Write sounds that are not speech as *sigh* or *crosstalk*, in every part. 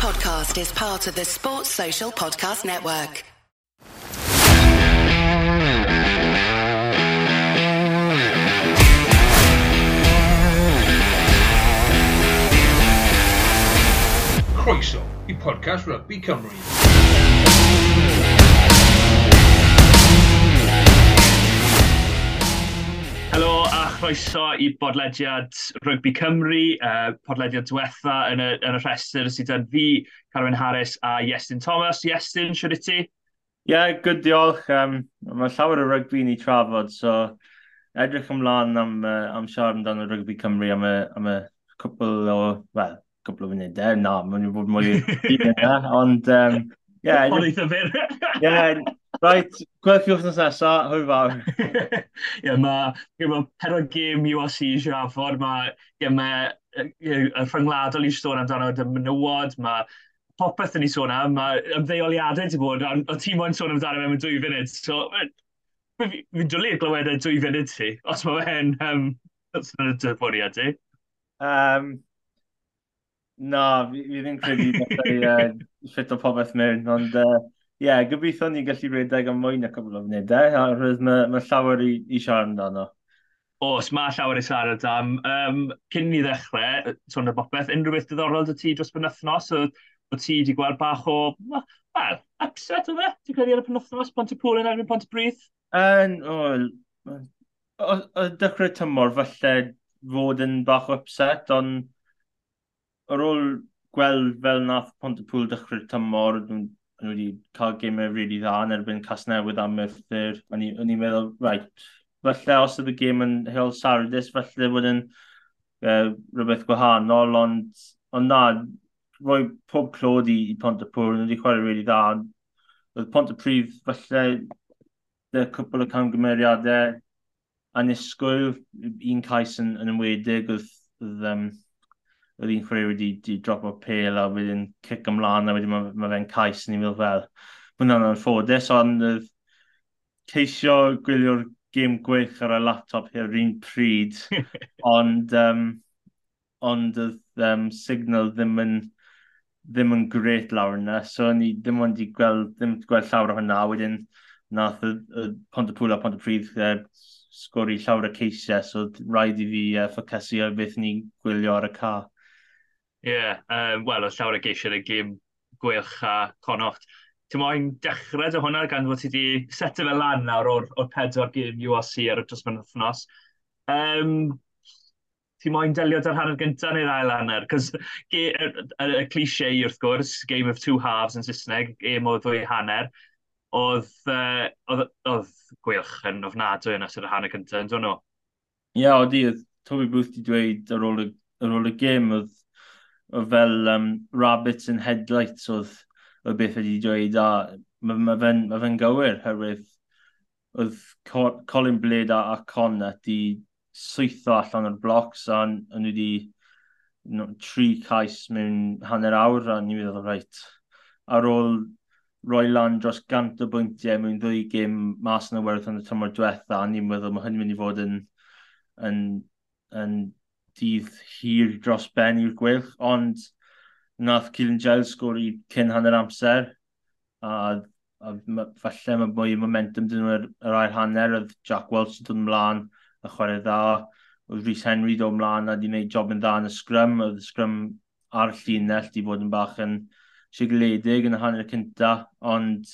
podcast is part of the Sports Social Podcast Network. Croeso i podcast Rugby Cymru. Helo a chroeso i bodlediad Rygbi Cymru, uh, podlediad diwetha yn y, yn y rhestr sydd yn fi, Carwyn Harris a Iestyn Thomas. Iestyn, siwr i ti? Ie, yeah, good diolch. Um, mae llawer o rygbi ni trafod, so edrych ymlaen am, uh, am siarad amdano rygbi Cymru am y, am y cwpl o, wel, cwpl o funudau, e. na, mae'n bod mwy *laughs* o ond... Um, yeah, Ond eitha fyr. Ie, *laughs* Right, gweld chi wrthnos nesa, hwyl fawr. *laughs* Ie, mae ma pero gêm URC Siafod, mae gemau y rhyngwladol i sôn amdano dy menywod, mae popeth yn ei sôn am, mae ymddeoliadau ti bod, o ti moyn sôn amdano mewn dwy funud, so fi'n dwlu i glywed y dwy funud ti, os mae fe'n um, yn y dyfodiad ti. Um, na, fi ddim credu bod uh, ffit o popeth mewn, ond uh, yeah, gobeithio ni'n gallu rhedeg am mwy na cwbl o funudau, eh? oherwydd mae ma llawer i, i siarad amdano. Os, mae llawer i siarad am. Um, cyn ni ddechrau, sôn y bopeth, unrhyw beth diddorol dy ti dros penwthnos, o, o ti wedi gweld bach o, wel, upset o dde? Ti'n credu ar y penwthnos, Pont y Pŵl yn erbyn Pont y Brith? Yn, o, o, o dechrau tymor, falle fod yn bach o upset, ond ar ôl gweld fel nath Pont y Pŵl dechrau tymor, nhw wedi cael gymau rili really dda yn erbyn Casnewydd am Merthyr. O'n i'n meddwl, right, falle os oedd y gêm yn Hill Sardis, falle bod yn uh, rhywbeth gwahanol, ond ond na, roi pob clod i, i Pont y Pontypwr, nhw wedi chwarae rili really dda. Oedd Pont y Prif, falle y cwpl o camgymeriadau anusgwyl, un cais yn, yn ymwedig oedd, oedd um, oedd un chwarae wedi, wedi dropo pel a wedyn cic ymlaen a wedyn mae, ma fe'n cais ni fel fel. hwnna'n anffodus, ond uh, ceisio gwylio'r gêm gwych ar y laptop hyn un pryd, *laughs* ond um, ond oedd um, signal ddim yn ddim yn gret lawr yna, so ni ddim ond i gweld, ddim gweld llawer o hynna, wedyn nath y, y pont y pwyl a pont y pryd uh, sgori llawer o ceisiau, so rhaid i fi uh, ffocysu ar beth ni gwylio ar y car. Ie, yeah, um, wel, oedd llawer o geisiau y gym gwelch a conocht. Ti'n moyn dechrau dy hwnna gan fod ti wedi setio fe lan nawr o'r, or pedwar gym URC ar y dros mynd wythnos. Um, ti'n moyn delio dy'r hanner gyntaf neu'r ail hanner? Cos y, y, y cliché wrth gwrs, game of two halves yn Saesneg, game o ddwy hanner, oedd, uh, oedd, oedd gwylch yn ofnadwy yn ystod y hanner gyntaf, yn dod nhw? Ie, yeah, oedd i, Toby Booth wedi dweud ar ôl y, ar ôl y game, oedd fel um, rabbits and headlights oedd o beth wedi dweud a mae ma fe'n ma fe gywir herwydd oedd Colin Blade a, a Connor di swytho allan o'r blocs a nhw wedi no, tri cais mewn hanner awr a ni wedi'n rhaid. Ar ôl roi lan dros gant o bwyntiau mewn ddwy gym mas yn y werth yn y tymor diwetha a ni'n meddwl mae hynny'n mynd i fod yn, yn, yn dydd hir dros ben i'r gwylch, ond nath Cilin Giles sgori cyn hanner amser, a, a falle mae mwy momentum dyn nhw yr, ail hanner, oedd Jack Welch yn dod ymlaen a chwarae dda, oedd Rhys Henry dod ymlaen a di wneud job yn dda yn y sgrym, oedd y sgrym ar llinell di fod yn bach yn sigledig yn y hanner cynta, ond,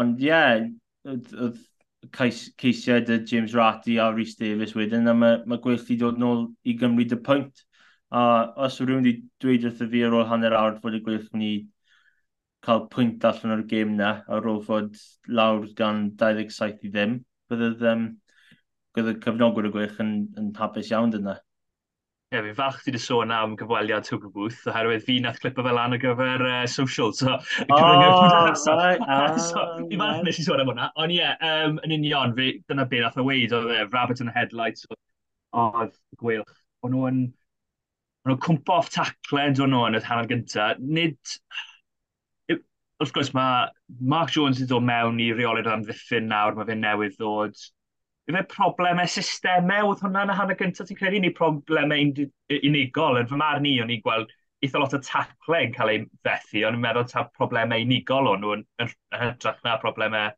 ond ie, yeah, oedd ceisiau dy James Ratty a Rhys Davies wedyn, a mae, mae i dod nôl i gymryd y pwynt. A os yw rhywun wedi dweud wrth y fi ar ôl hanner awr fod y gweith ni cael pwynt allan o'r gêm na, ar ôl fod lawr gan 27 i ddim, byddai'r um, bydd cyfnogwr y gweith yn, yn hapus iawn dyna. Ie, yeah, fi'n falch ti wedi sôn am gyfweliad Hugo Booth, oherwydd fi nath clipo fel an o gyfer uh, social, so... Oh, right, uh, so oh, fi falch nes i sôn am hwnna, ond ie, yeah, um, yn union, fi, dyna beth nath o weid, oedd e, rabbit in the headlights, oedd gwylch, o'n nhw'n... O'n nhw'n cwmpo off tacled o'n nhw'n y hanner gyntaf, nid... Wrth gwrs, mae Mark Jones wedi dod mewn i reolid am ddiffyn nawr, mae fe newydd ddod Dwi'n meddwl problemau systemau oedd hwnna yn y hanner gyntaf ti'n credu, ni problemau unigol. Yn fy marn i, o'n i gweld eitha lot o tacle yn cael ei fethu, ond yn meddwl ta problemau unigol o'n nhw yn, hytrach na problemau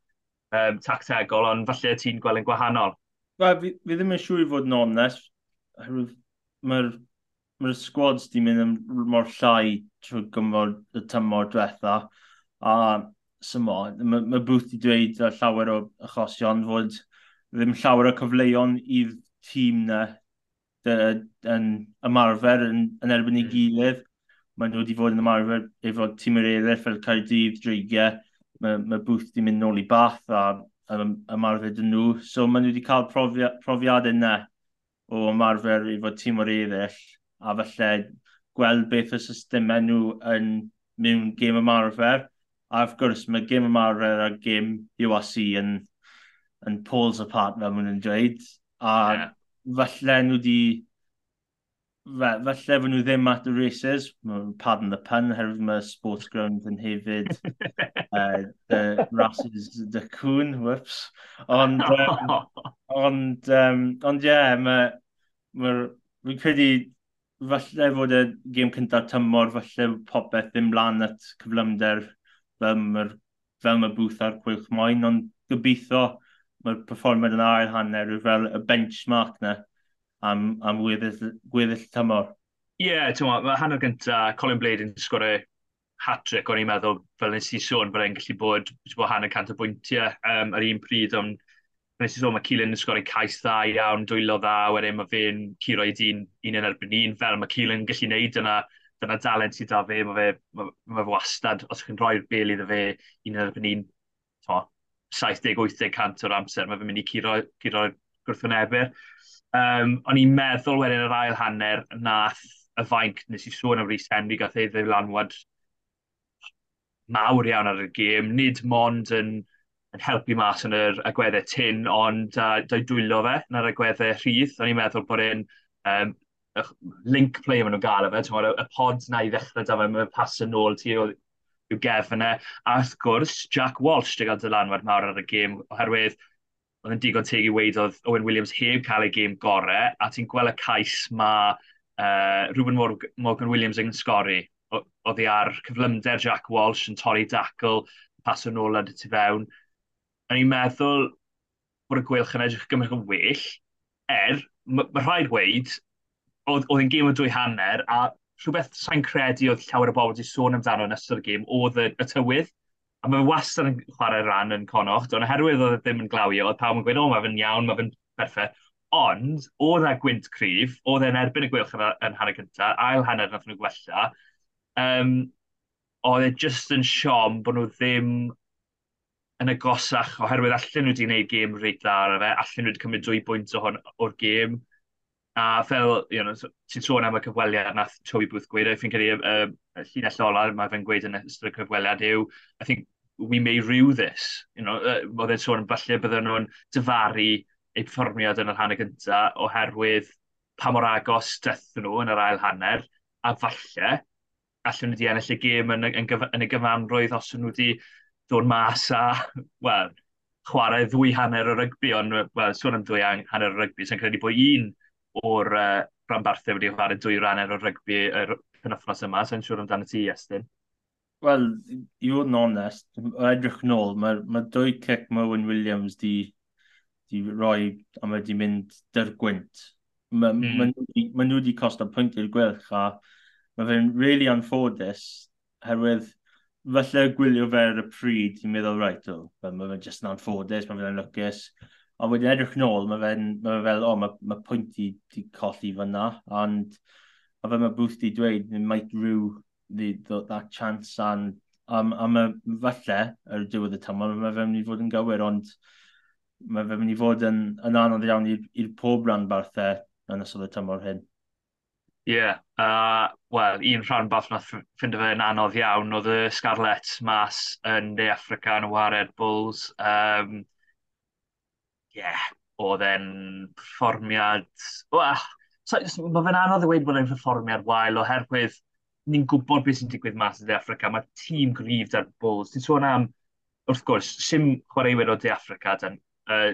um, tactegol, ond falle ti'n gweld yn gwahanol. Wel, fi, fi ddim yn siŵr i fod yn onest. Mae'r mae'r sgwads di mynd yn mor llai trwy gymor y tymor diwetha. A symo, mae ma bwth di dweud llawer o achosion fod ddim llawer o cyfleon i'r tîm na yn ymarfer yn, yn erbyn ei hmm. gilydd. Mae nhw wedi fod yn ymarfer efo tîm yr eraill fel Caerdydd, Dreigiau. Mae, mae bwth wedi mynd nôl i bath a ymarfer dyn nhw. So mae nhw wedi cael profia, profiadau na o ymarfer efo tîm o'r eraill. A felly gweld beth y systemau nhw yn mewn gêm ymarfer. A wrth gwrs mae gêm ymarfer a gêm UAC yn yn Paul's apart fel maen nhw'n dweud. A yeah. falle nhw di... Falle fe nhw ddim at y races, pardon the pun, herwydd mae sports ground yn hefyd *laughs* uh, the races, the cwn, whoops. Ond, *laughs* um, ond, um, ond ie, yeah, mae... Ma, fi'n credu falle fod y gêm cyntaf tymor, falle popeth ddim lan at cyflymder fel mae'r fel mae bwth ar cwylch moyn, ond gobeithio mae'r performer yn ail hanner yw fel y benchmark na am, am gweddill, tymor. Ie, yeah, mae hanner gyntaf, Colin Blade yn sgorio hat-trick o'n i'n meddwl, fel nes i sôn, fel e'n gallu bod, bod hanner cant o bwyntiau um, ar un pryd, ond nes i sôn mae Cilin yn sgorio cais dda iawn, dwylo dda, wedyn mae fe'n curo i dyn un yn erbyn un, fel mae Cilin yn gallu neud yna, dyna dalent sydd da fe, mae fe, mae, mae fe wastad, os ydych chi'n rhoi'r bel iddo fe un yn erbyn un, to, 70-80% o'r amser mae fe'n mynd i curo'r curo gwrthwynebyr. Um, o'n i'n meddwl wedyn yr ail hanner nath y fainc nes i sôn am Rhys Henry gath ei ddylanwad mawr iawn ar y gêm, nid mond yn, yn helpu mas yn yr agweddau tyn, ond uh, dau dwylo fe yn yr agweddau rhydd. O'n i'n meddwl bod e'n um, link play maen nhw'n gael efo, y, y pod na i ddechrau da fe, mae'n pas yn ôl ti yw gefn e. A wrth gwrs, Jack Walsh dy gael dylanwad mawr ar y gêm, oherwydd oedd yn digon teg i weid oedd Owen Williams heb cael ei gêm gorau, a ti'n gweld y cais mae uh, Ruben Morgan Williams yn sgori. Oedd hi ar cyflymder Jack Walsh yn torri dacl, pas yn ôl tu fewn. A ni'n meddwl bod y gwelch yn edrych gymryd yn well, er, mae ma rhaid weid, oedd hi'n gêm o dwy hanner, a rhywbeth sa'n credu oedd llawer o bobl wedi sôn amdano yn ystod y gêm oedd y, y tywydd. A mae wastad yn chwarae ran yn conocht, ond oherwydd oedd e ddim yn glawio, oedd pawb yn gweud, o, mae fe'n iawn, mae fe'n berffaith. Ond, oedd e gwynt cryf, oedd e'n erbyn y gwylch yn, yn hanner cyntaf, ail hanner nath nhw gwella. Um, oedd e just yn siom bod nhw ddim yn agosach, oherwydd allan nhw wedi gwneud gêm reit dda ar fe, allan nhw wedi cymryd dwy bwynt o'r gêm A fel, you know, ti'n sôn am y cyfweliad nath Toby Booth gweud, I think y uh, llinell olar mae fe'n gweud yn ystod y cyfweliad yw, I think we may rue this. You know, uh, oedd e'n sôn falle bydden nhw'n dyfaru eu perfformiad yn yr hanner gyntaf oherwydd pa mor agos dethyn nhw yn yr ail hanner, a falle allan nhw wedi ennill y gêm yn, yn, yn y gyfanrwydd os nhw wedi dod mas a, *laughs* wel, chwarae ddwy hanner o rygbi, ond, wel, sôn am ddwy hanner o rygbi, sy'n credu bod un o'r uh, rhanbarthau wedi chwarae dwy rannau o'r rygbi yr penwthnos yma. Sa'n siŵr amdano ti, Estyn? Wel, i fod yn onest, o edrych yn ôl, mae ma dwy cic Merwyn Williams di, di roi a mae di mynd dy'r gwynt. Mae mm. ma nhw, ma nhw wedi costo pwynt i'r gwelch a mae fe'n really anffodus, herwydd falle gwylio fe ar y pryd, ti'n meddwl, right, o, mae fe'n just yn anffodus, mae fe'n lwcus. Ond wedyn edrych yn ôl, mae fe'n ma fe fel, o, oh, mae ma i, wedi colli fyna, ond a fe mae bwth wedi dweud, might rue the, the, that chance, and um, a mae falle ar y diwedd y tymor, mae fe'n mynd i fod yn gywir, ond mae fe'n mynd i fod yn, yn anodd iawn i'r pob rhan barthau yn ystod y tymor hyn. Ie, yeah. uh, wel, un rhan bath na ffind fe'n anodd iawn oedd y Scarlets mas yn De Africa yn y Wared Bulls. Um, yeah, oedd e'n perfformiad... Wel, so, mae fe'n anodd i weid bod e'n perfformiad wael oherwydd ni'n gwybod beth sy'n digwydd mas o De Africa. Mae tîm grif da'r Bulls. Ti'n sôn am, wrth gwrs, sim chwaraewyr o De Africa dan, uh,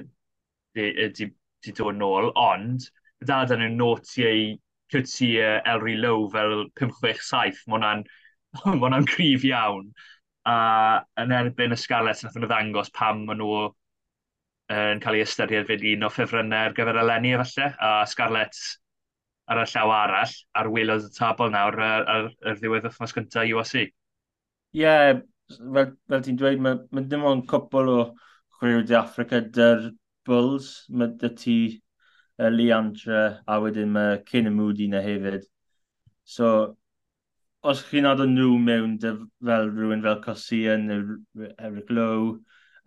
di, di, di dod nôl, ond dal dan nhw'n notiau uh, Elri Low fel 5-6-7. Mae hwnna'n *laughs* ma hwnna grif iawn. A yn erbyn y Scarlett, nath nhw ddangos pam maen nhw yn cael ei ystyried fyd un o ffefrynnau ar gyfer eleni efallai, a Scarlett ar y llaw arall, ar wylodd y tabl nawr ar, ar, ar ddiwedd wythnos cyntaf UAC. Ie, yeah, fel, fel ti'n dweud, mae ma dim ond cwpl o chwyrwyd Africa dy'r Bulls, mae dy ti uh, Leandra a wedyn mae Cyn y Moody na hefyd. So, os chi'n adon nhw mewn dy, fel rhywun fel Cosien, Eric Lowe,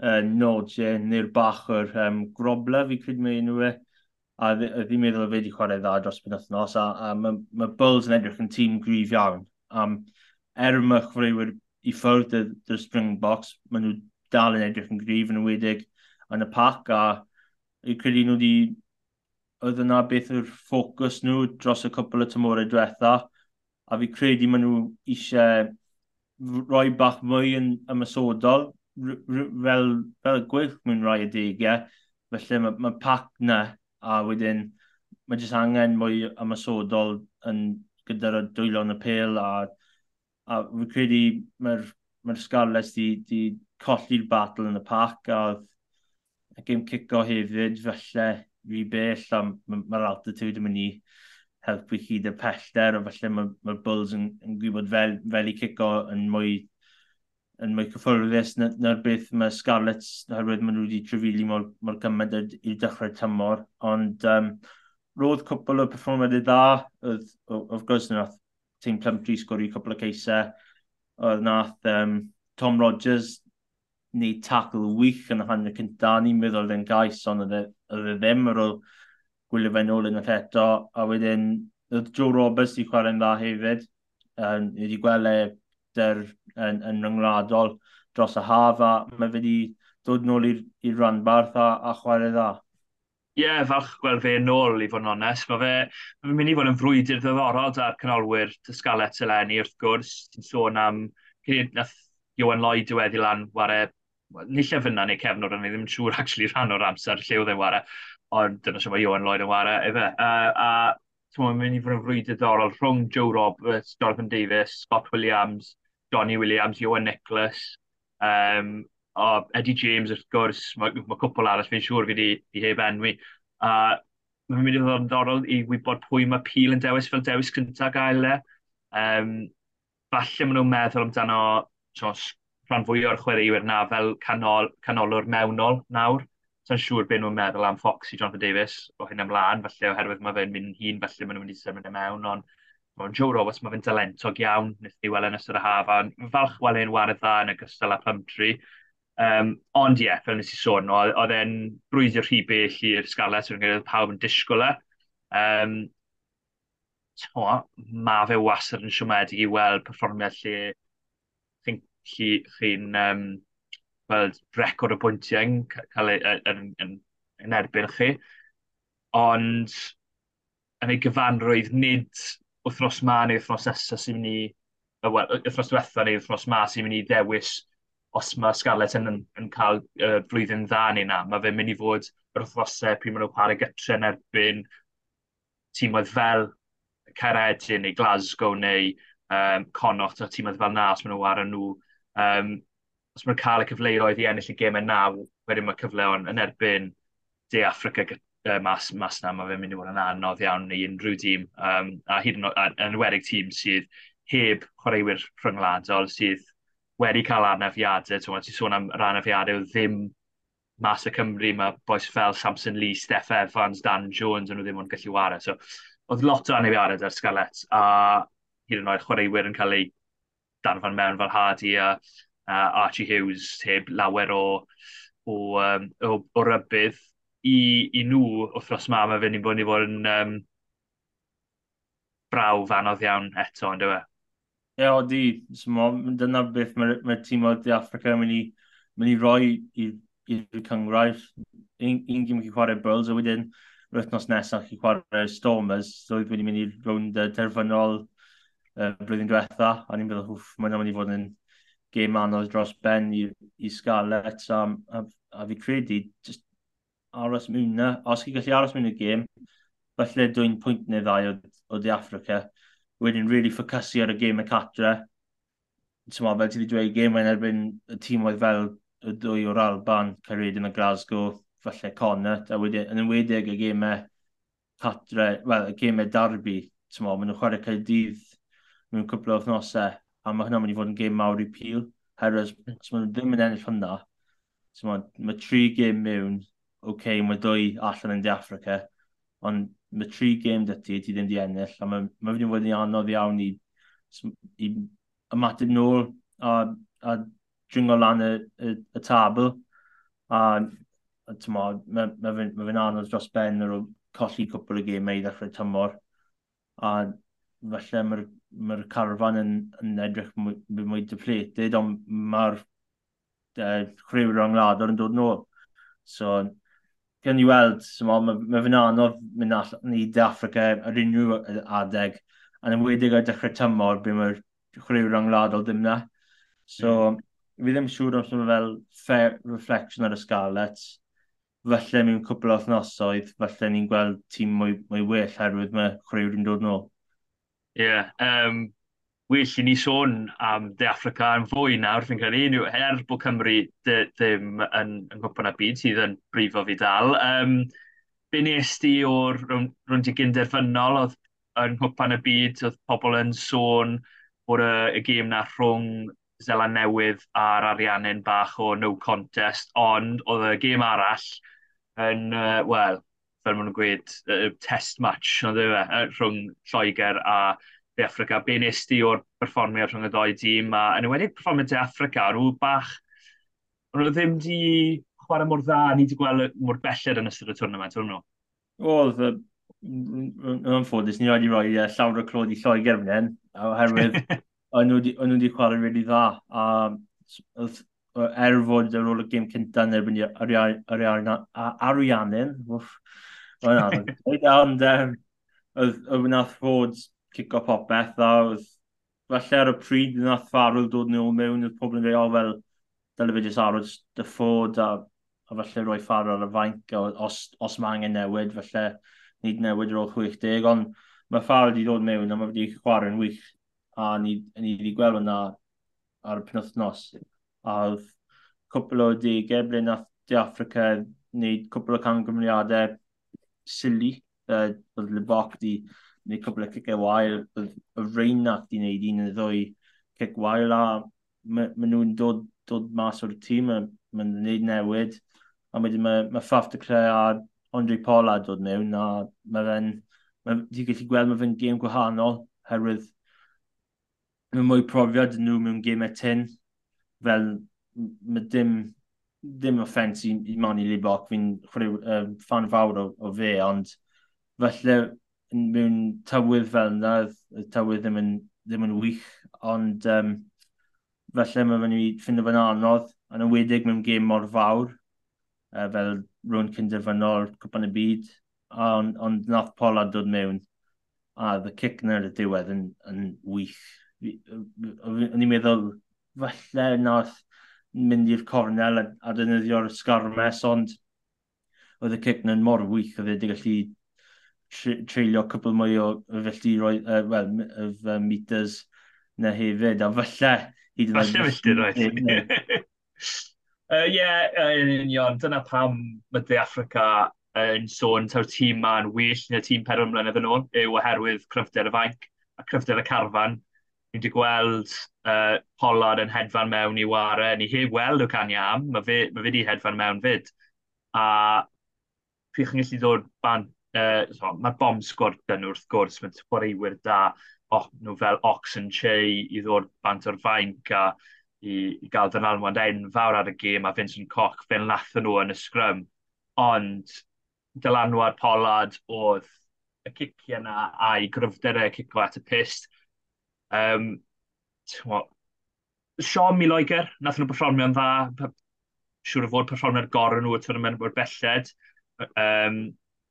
uh, Nod neu'r bach o'r um, grobla fi credu mae enw e. A ddim meddwl fe wedi chwarae dda dros byn wythnos a, a mae ma Bulls yn edrych yn tîm gryf iawn. Um, er yma chwaraewyr i ffwrdd y Springboks maen nhw dal yn edrych yn gryf yn wedig yn y pac a i credu nhw wedi oedd yna beth yw'r ffocws nhw dros y cwpl y tymorau diwetha a fi credu maen nhw eisiau rhoi bach mwy yn ymysodol fel, fel gwych mewn rhai y digiau, felly mae mae pac na, a wedyn mae jyst angen mwy ymasodol yn gyda'r dwylo'n y pêl a, a fi credu mae'r mae Scarlett di, di colli'r battle yn y pac a y gym cico hefyd felly fi bell a mae'r altitude yn mynd i helpu chi dy pellter a felly mae'r ma Bulls yn, yn gwybod fel, fel i cico yn mwy yn mwy cyffwrddus na'r na beth mae Scarlett oherwydd maen nhw wedi trefili mor, mor gymaint i'r dechrau tymor. Ond um, roedd cwpl o perfformiadau dda, oedd, of course, nath Team Plumtree sgori cwpl o ceisau, oedd nath um, Tom Rogers neu tackle wych yn y hanner cynta, ni'n meddwl oedd e'n gais, ond oedd e, e ddim ar ôl gwylio fe'n ôl yn y eto, a wedyn oedd Joe Roberts i chwarae'n dda hefyd, um, wedi gweld e dy'r yn, yn ryngwladol dros y haf a mae wedi dod nôl i'r ranbarth a, a chwarae dda. Ie, yeah, falch gweld fe'n nôl i fod yn onest. Mae fe, ma fe mynd i fod yn frwydr ddiddorol da'r canolwyr Tysgalet eleni wrth gwrs. Ti'n sôn am cyn nath Iwan Lloyd diweddi lan ware nillio fyna neu cefnod ond ddim yn siŵr actually rhan o'r amser lle oedd e'n ware ond dyna sy'n mae Iwan Lloyd yn ware efe uh, a ti'n mynd i fod yn frwydr ddiddorol rhwng Joe Roberts, Jonathan Davis, Scott Williams Johnny Williams, Ewan Nicholas, um, o Eddie James wrth gwrs, mae ma cwpl arall fi'n siŵr fi wedi heb enwi. A mae'n mynd i ddod yn ddorol i wybod pwy mae Peel yn dewis fel dewis cyntaf gael e. Um, falle maen nhw'n meddwl amdano so, rhan fwy o'r chwaraewyr na fel canol, canolor mewnol nawr. Sa'n siŵr beth nhw'n meddwl am Foxy Jonathan Davis o hyn ymlaen, falle oherwydd mae fe'n mynd hun, falle maen nhw'n mynd i symud y mewn, ond Mae'n Joe Roberts, mae fe'n dalentog iawn, nes i weld yn ystod y haf, a'n falch weld e'n wared dda yn y gystal a Plumtree. Um, ond ie, yeah, fel nes i sôn, oedd e'n brwyddio rhy bell i'r Scarlett, yn oedd pawb yn disgwyl e. Um, to, mae fe wasr yn siomedig i weld perfformiad lle chi'n chi, chi um, weld record o bwyntiau yn, cael ei yn, yn, yn erbyn chi. Ond yn ei gyfanrwydd nid wythnos ma neu wythnos nesaf sy'n mynd i, well, wythnos diwetha neu wythnos ma sy'n mynd i ddewis os mae Scarlett yn, yn, cael uh, blwyddyn dda neu na. Mae fe'n mynd i fod yr wythnosau pryd maen nhw'n chwarae gytre yn erbyn tîmoedd fel Caredin neu Glasgow neu um, Connacht a tîmoedd fel na os maen nhw ar nhw. Um, os maen nhw'n cael y cyfleoedd i ennill y gêm yn wedyn mae cyfleon yn erbyn De Africa uh, mas, mas na, mae fe'n mynd i fod yn anodd iawn i unrhyw dîm. Um, a hyd yn oed tîm sydd heb chwaraewyr rhyngladol sydd wedi cael anafiadau. Ti'n sôn am yr anafiadau ddim mas y Cymru, mae boes fel Samson Lee, Steph Evans, Dan Jones, yn nhw ddim ond gallu wario. So, oedd lot o anafiadau ar Scarlett, a hyd yn oed chwaraewyr yn cael eu darfan mewn fel Hardy a uh, Archie Hughes heb lawer o, o, um, o, o rybydd i, i nhw wrthnos ma, mae fe'n i bod ni fod yn um, brawf anodd iawn eto, ond yw e? Ie, o di. Dyna beth mae'r mae tîm o'r Di Africa yn mynd i, mynd i roi i'r cyngrair. Un, un gym chi chwarae Bulls, a wedyn yr wythnos nesaf chi chwarae Stormers. So wedi mynd i rownd y terfynol uh, blwyddyn diwetha, a ni'n meddwl, hwff, mae'n mynd i fod yn gêm anodd dros ben i, i Scarlett, a, a, a fi credu, just aros mewn na. Os chi'n gallu aros mewn y gêm, falle dwi'n pwynt neu ddau o, o di Africa. Wedyn, really ffocysu ar y gêm y catra. Tyma, fel ti wedi dweud, gêm yn erbyn y tîm oedd fel y dwy o'r Alban, Caredin y Glasgow, falle Connacht, a wedyn, yn ymwedig y gêmau e catre, wel, y gêmau e darbu, tyma, maen nhw'n chwarae cael dydd mewn cwbl o wythnosau, a mae hynny'n mynd i fod yn gêm mawr i pil, herwydd os maen nhw ddim yn ennill hwnna, tyma, mae tri gêm mewn, okay, mae dwy allan yn De Africa, ond mae tri gêm dy ti, ti ddim di ennill, a mae ma fynd fod yn anodd iawn i, i ymateb nôl a, a dringo lan y, y, y tabl. A, a mae ma, ma ma anodd dros ben ar ôl colli cwpl o gemau i ddechrau tymor. A felly mae'r ma carfan yn, yn edrych mwy, mwy depleted, ond mae'r uh, e, chrywyr o'n nglador yn dod nôl. So, gan i weld, mae ma fe'n anodd mynd allan i Africa ar unrhyw adeg, a yn ymwedig ar dechrau tymor, byd mae'r chwaraewyr angladol ddim na. So, mm. fi ddim siŵr os mae fel fair reflection ar y Scarlets. Felly mi'n cwbl o thnosoedd, felly ni'n gweld tîm mwy, mwy well herwydd mae chwaraewyr yn dod nôl. Ie, yeah, um, well i ni sôn am De Africa yn fwy nawr, fi'n credu, yw her bod Cymru ddim yn, yn gwybod y byd sydd yn brifo fi dal. Um, be nes di o'r rwy'n gynderfynol oedd yn gwpan y byd, oedd pobl yn sôn bod y, y gêm na rhwng Zela Newydd a'r Ariannin bach o no contest, ond oedd y gêm arall yn, uh, wel, fel maen nhw'n gweud, uh, test match, oedd e, rhwng Lloegr a De Africa, Be nes di o'r perfformiad rhwng y ddoi dîm, a yn ywedig perfformiad De Africa, rhyw bach, rwy'n ddim di chwarae mor dda, ni wedi gweld mor belled yn ystod y tournament, o'n nhw? Oedd, yn anffodus, ni wedi rhoi uh, llawer o clod i Lloegr fan hyn, oherwydd *laughs* o'n nhw wedi chwarae really dda. A, oedd, er fod ar ôl y gêm cyntaf yn erbyn Ariannin, oedd hwnna'n dweud, ond oedd nath fod cico popeth a oedd falle ar y pryd yn ath farwyl dod nôl mewn oedd pobl yn fe o fel dyle fe jyst arwyd dyffod a, a falle roi ffarw ar y fainc a os, os mae angen newid falle nid newid ar ôl 60 ond mae ffarw wedi dod mewn a mae wedi chwarae yn wych a ni, ni wedi gweld hwnna ar y penwthnos a oedd cwpl o degau ble nath De Africa wneud cwpl o camgymeriadau sili. Uh, oedd Lebach di neu cwbl o cicau wael, y Reinach di wneud un neu ddwy cic wael a maen ma nhw'n dod, dod mas o'r tîm, maen nhw'n gwneud newid. A wedyn mae, mae Faf de Cre a Andre Paula dod mewn a mae fe'n, ti'n gallu gweld mae fe'n gêm gwahanol herwydd mae mwy profiad nhw mewn gymau tyn fel mae dim dim offens i, i Mani Libok, fi'n um, fan fawr o, o fe, ond falle mewn tywydd fel yna, y tywydd ddim yn, ddim yn wych, ond um, felly mae'n mynd i ffind fo'n anodd, yn ymwedig mewn gêm mor fawr, uh, fel rhywun cynderfynol cwpan y byd, ond on nath Pola dod mewn, a the kick na y diwedd yn, yn wych. O'n i'n meddwl, falle nath mynd i'r cornel a, a dynyddio'r sgarmes, ond oedd y cic na'n mor wych oedd wedi gallu treulio cwbl mwy o felly roi, uh, well, of uh, meters na hefyd, a falle hyd yn oed. Falle filltiroedd. *laughs* Ie, yn union, dyna pam mae De Africa yn sôn ta'r tîm ma'n well na tîm pedwar mlynedd yn ôl, yw oherwydd cryfder y fainc a cryfder y carfan. Ni wedi gweld uh, Pollard yn hedfan mewn i ware, ni heb weld o can am, mae fe, ma fe wedi hedfan mewn fyd. A pwy chi'n gallu dod ban uh, so, mae bom sgwrt sgwrdan wrth gwrs, mae'n chwaraewyr da, oh, nhw fel Ox and Che i ddod bant o'r fainc a i, i gael dyn alwad enfawr ar y gêm a Vincent Coch fe'n latho nhw yn y sgrym. Ond dylanwad Pollard oedd y cicio yna a'i gryfderau e, cico at y pist. Um, Sean Miloiger, nath nhw performio'n dda, siŵr o fod perfformio'r gorau nhw y tournament o'r belled. Um,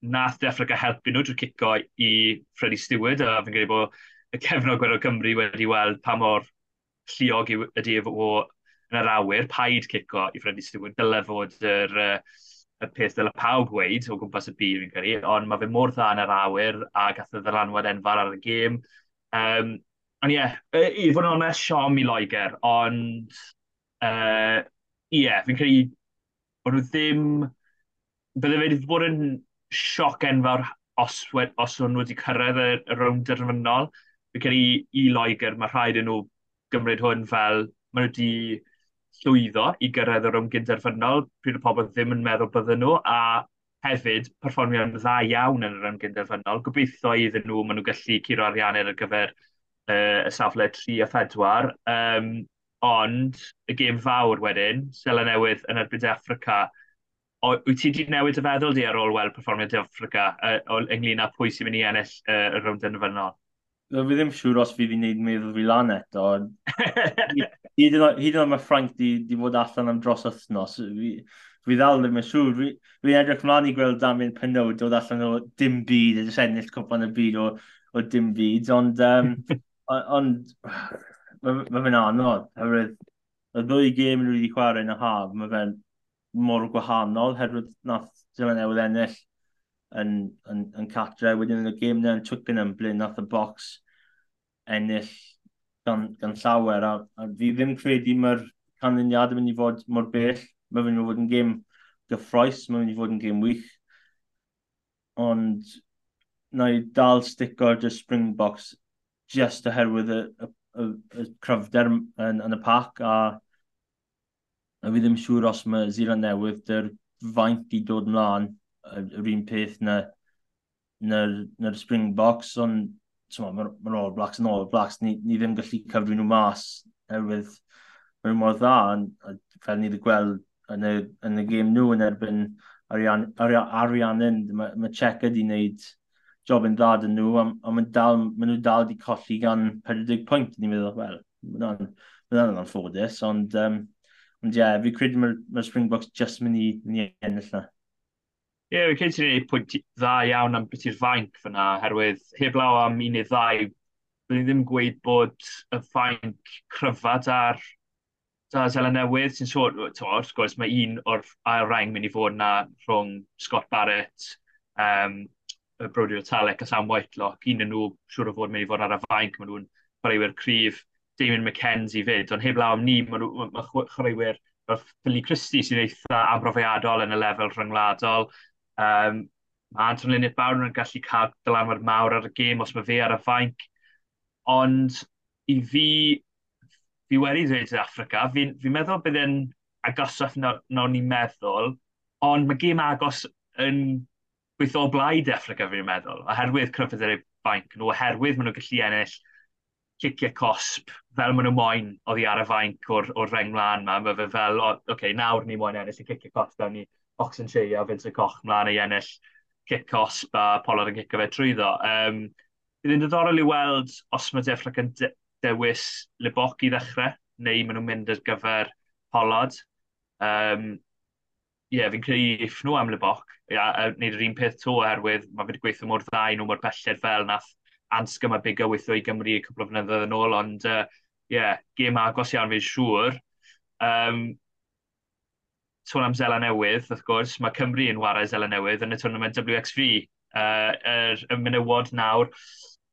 nath Defrega helpu nhw drwy cico i Freddie Stewart, a fi'n credu bod y cefnog gwerth o Cymru wedi weld pa mor lliog ydy e o yn yr awyr, paid cico i Freddie Stewart, dyle fod yr, y peth dyle pawb gweud o gwmpas y byd, fi'n credu, ond mae fe mor dda yn yr awyr a gath y ddylanwad enfawr ar y gêm. Um, ond ie, yeah, i fod yn onest, siom i Loegr, ond uh, ie, yeah, fi'n credu, bod nhw ddim, bydde fe wedi bod yn sioc enfawr os, wed, os nhw'n wedi cyrraedd y, y rownd derfynol. Fi'n credu i, i Loegr, mae rhaid yn nhw gymryd hwn fel maen nhw wedi llwyddo i gyrraedd y rownd gynderfynol, pryd y pobl ddim yn meddwl bydden nhw, a hefyd perfformio'n dda iawn yn yr rownd gynderfynol. Gobeithio iddyn nhw, maen nhw gallu curo ariannau ar gyfer uh, y safle 3 a 4. Um, ond y gêm fawr wedyn, Sela Newydd yn erbyn Africa, o, wyt ti wedi newid y feddwl di ar ôl weld perfformiad Africa uh, ynglyn â pwy sy'n mynd i ennill uh, y rownd yn y fynol? No, fi ddim siŵr os fi wedi gwneud meddwl fi lan eto. *laughs* Hyd yn oed mae Frank di, di fod allan am dros wythnos, fi, fi ddal ddim yn siŵr. Fi, fi edrych mlaen i gweld Damien Penod dod allan o dim byd, a jyst ennill cwpan y byd o, o dim byd. Ond, um, ond mae fe'n anodd. Y ddwy gêm yn wedi chwarae yn y haf, mae fe'n mor gwahanol, herwydd nath Dylan Newydd ennill yn, yn, yn catre. Wedyn yn y gêm na yn Twickenham, ble nath y box ennill gan, gan llawer. A, a fi ddim credu mae'r canlyniad yn mynd i fod mor bell. Mae'n mynd i fod yn gêm gyffroes, mae'n mynd i fod yn gêm wych. Ond na i dal sticio'r Springboks just oherwydd y, y, y, y cryfder yn, yn y pac a a fi ddim siŵr os mae Zealand Newydd dy'r faint i dod mlaen yr un peth na na'r, na Springboks, ond mae'r ma All Blacks yn All Blacks, ni, ni ddim gallu cyfri nhw mas erwydd mae'n mor dda, a, fel ni wedi gweld yn y, yn y gêm nhw yn erbyn arian, arian, arianin, mae ma Checa wedi wneud job yn dda yn nhw, a, a maen dal, ma nhw dal wedi colli gan 40 pwynt, ni'n meddwl, wel, mae'n ma anffodus, ond um, Ond ie, yeah, fi credu mae'r ma Springboks just mynd i, mynd i ennill na. Ie, yeah, fi'n credu ti'n ei pwynt dda iawn am beth i'r fainc fyna, herwydd heb law am un neu ddau, byddwn i ddim gweud bod y fainc cryfad ar da zela Newydd sy'n sôn, wrth gwrs, mae un o'r ail reng mynd i fod na rhwng Scott Barrett, um, Brody Talek a Sam Whitelock. Un yn nhw siŵr o fod mynd i fod ar y fainc, maen nhw'n chwaraewyr cryf. Damien McKenzie fyd, ond heb law am ni, mae ma, ma chwaraewyr fel Philly Christie sy'n eitha amrofiadol yn y lefel rhyngwladol. Um, mae Anton Linnet Bawr yn gallu cael dylanwad mawr ar y gêm os mae fe ar y fainc. Ond i fi, fi wedi dweud Africa, fi'n fi, meddwl bydd yn agosach na, na ni'n meddwl, ond mae gêm agos yn gweithio o blaid Africa fi'n meddwl, oherwydd cryfedd yr bainc nhw, oherwydd maen nhw'n gallu ennill ciciau cosp fel maen nhw moyn oddi ar y fainc o'r, or reng mlaen ma, mae fe fel, oce, okay, nawr ni moyn ennill y cicio costa, ni Oxen Shea a Vincent Coch mlaen i ennill cic cosp a Pollard yn cicio fe trwyddo. Um, Bydd yn ddiddorol i weld os mae Deflac yn de dewis Liboc i ddechrau, neu maen nhw'n mynd ar gyfer Pollard. Um, Ie, yeah, fi'n creu iff nhw am Liboc, a, a, neud yr un peth to oherwydd mae wedi gweithio mor ddau nhw mor belled fel nath ansgymau bigo weithio i Gymru y cwbl o fynyddoedd yn ôl, ond ie, uh, yeah, gêm agos iawn fi'n siŵr. Um, tôn am Zela Newydd, wrth gwrs, mae Cymru yn warau Zela Newydd yn y tournament WXV, uh, er, y menywod nawr.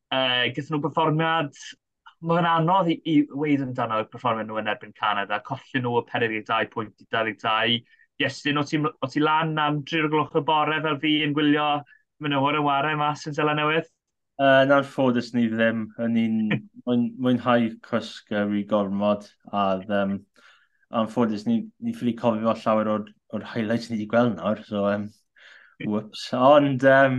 Uh, Gyda nhw performiad, mae'n anodd i, i weid amdano y performiad nhw yn erbyn Canada, colli nhw y 42 pwynt i 22. Iestyn, o ti, o ti lan am 3 o gloch y bore fel fi yn gwylio menywod yn warau mas yn Zela Newydd? Uh, yn anffodus ni ddim, yn ni'n *laughs* mwynhau cwsg uh, i gormod, a um, anffodus ni, ni ffili cofio llawer o'r, or highlights ni wedi gweld nawr, so um, whoops. Ond, um,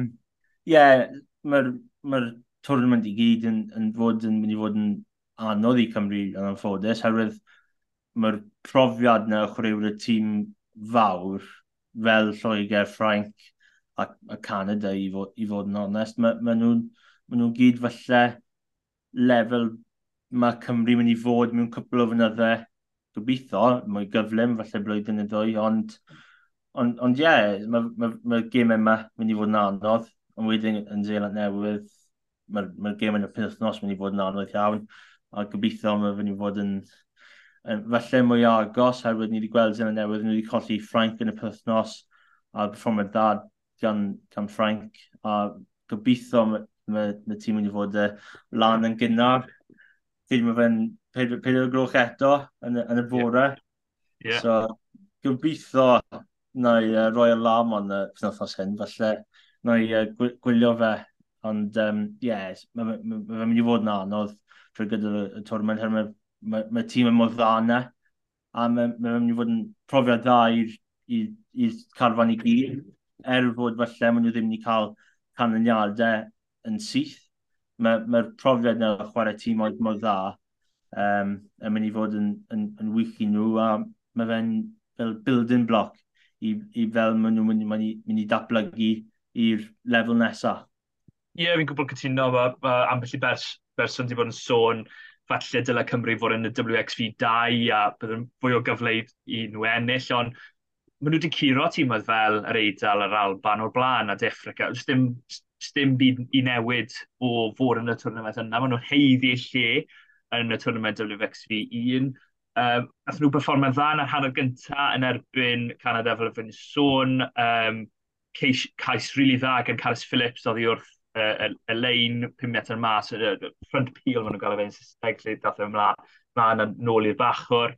yeah, mae'r ma tournament i gyd yn, yn, fod, yn mynd i fod yn anodd i Cymru yn anffodus, herwydd mae'r profiad na chwaraewyr y tîm fawr fel Lloegr, Ffrainc a, a Canada i fod, i fod yn onest. Mae ma nhw'n ma maen nhw'n gyd falle lefel mae Cymru mynd i fod mewn cwpl o fynyddau gobeithio, mwy gyflym falle blwyddyn y ddwy, ond ond, ond ie, yeah, mae'r ma, ma ma gym yma mynd i fod yn anodd, ond wedyn yn Zeeland Newydd, mae'r ma gym yn y penwthnos mynd i fod yn anodd iawn, a gobeithio mae mynd i fod yn, yn falle mwy agos, herwydd ni wedi gweld Zeeland Newydd, ni wedi colli Ffrainc yn y penwthnos, a performer da gan, gan Frank, a gobeithio mae ma tîm wedi fod uh, lan yn gynnar. Fyd mae fe'n 4 o gloch eto yn, yn y bore. Yeah. yeah. So, gobeithio na i uh, roi alarm ond y uh, penwthnos hyn, falle na i uh, gwylio fe. Ond, um, yes, mae fe'n ma, ma, ma mynd i fod yn anodd trwy gyda'r y tournament her mae ma, ma tîm yn mor dda yna, a mae ma fe'n mynd i fod yn profiad dda i'r carfan i gyd, er fod falle maen nhw ddim wedi cael canlyniadau yn syth. Mae'r ma, ma profiad na chwarae tîm oedd mor dda um, yn mynd i fod yn, yn, yn wych i nhw a mae fe'n fel building block i, i fel maen nhw'n mynd, mynd, mynd i datblygu i'r lefel nesaf. Ie, yeah, fi'n gwybod cytuno, mae ma ambell i bers, berson wedi bod yn sôn falle dylai Cymru fod yn y WXV 2 a byddwn fwy o gyfle i nhw ennill, ond maen nhw wedi curo tîmau fel yr Eidal, yr Alban o'r blaen a Defrica. Just ddim dim byd i newid o fod yn y twrnament yna. Maen nhw'n heiddi lle yn y twrnament WXV1. Um, Nath nhw performio dda yn yr hanner gyntaf yn erbyn Canada fel y fynd sôn. Um, cais, cais rili really dda gan Caris Phillips oedd i wrth y, y lein 5 metr mas, y, front peel maen nhw'n gael efo'n Saesneg, lle dath e'n mlaen, yn nôl i'r bachwr.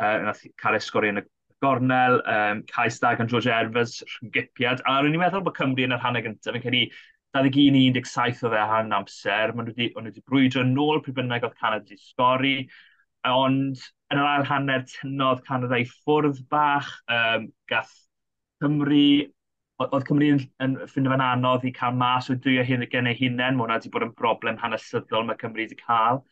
Uh, nath Caris sgori yn y gornel, um, Cais Dag gan George Erfers, rhygipiad. A rwy'n i'n meddwl bod Cymru yn yr hanner gyntaf, fi'n credu 21 17 o fe han amser, maen nhw wedi, brwydro yn ôl pryd bynnag oedd Canada wedi sgori, ond yn yr ail hanner tynnodd Canada i ffwrdd bach, um, gath Cymru, oedd Cymru yn, yn ffindo fe'n anodd i cael mas o dwy o hyn gen ei hunain, mae hwnna wedi bod yn broblem hanesyddol mae Cymru wedi cael.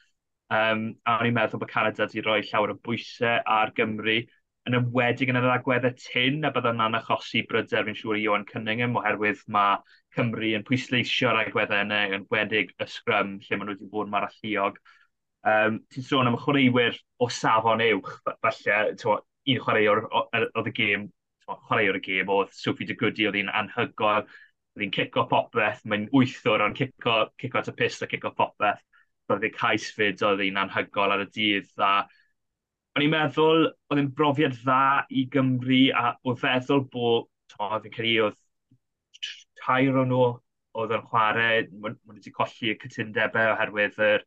Um, a o'n i'n meddwl bod Canada wedi rhoi llawer o bwysau ar Gymru, yn ymwedig yn yr agweddau tyn a byddai na'n achosi bryder fi'n siŵr i Iwan Cynningham oherwydd mae Cymru yn pwysleisio'r agweddau yna yn wedig y sgrym lle maen nhw wedi bod ma'r alluog. Um, Ti'n sôn am chwaraewyr o safon uwch, falle un chwaraewr oedd y gêm, chwaraewr y gêm oedd Sophie de Goody oedd hi'n anhygoel, oedd hi'n cico popeth, mae'n wythwr ond cico, cico at y pist a cico popeth, oedd hi'n cais fyd oedd hi'n anhygol ar y dydd a o'n i'n meddwl, oedd yn brofiad dda i Gymru a o feddwl bod, oedd yn credu, oedd tair o nhw oedd yn chwarae, maen wedi colli y cytundebau oherwydd yr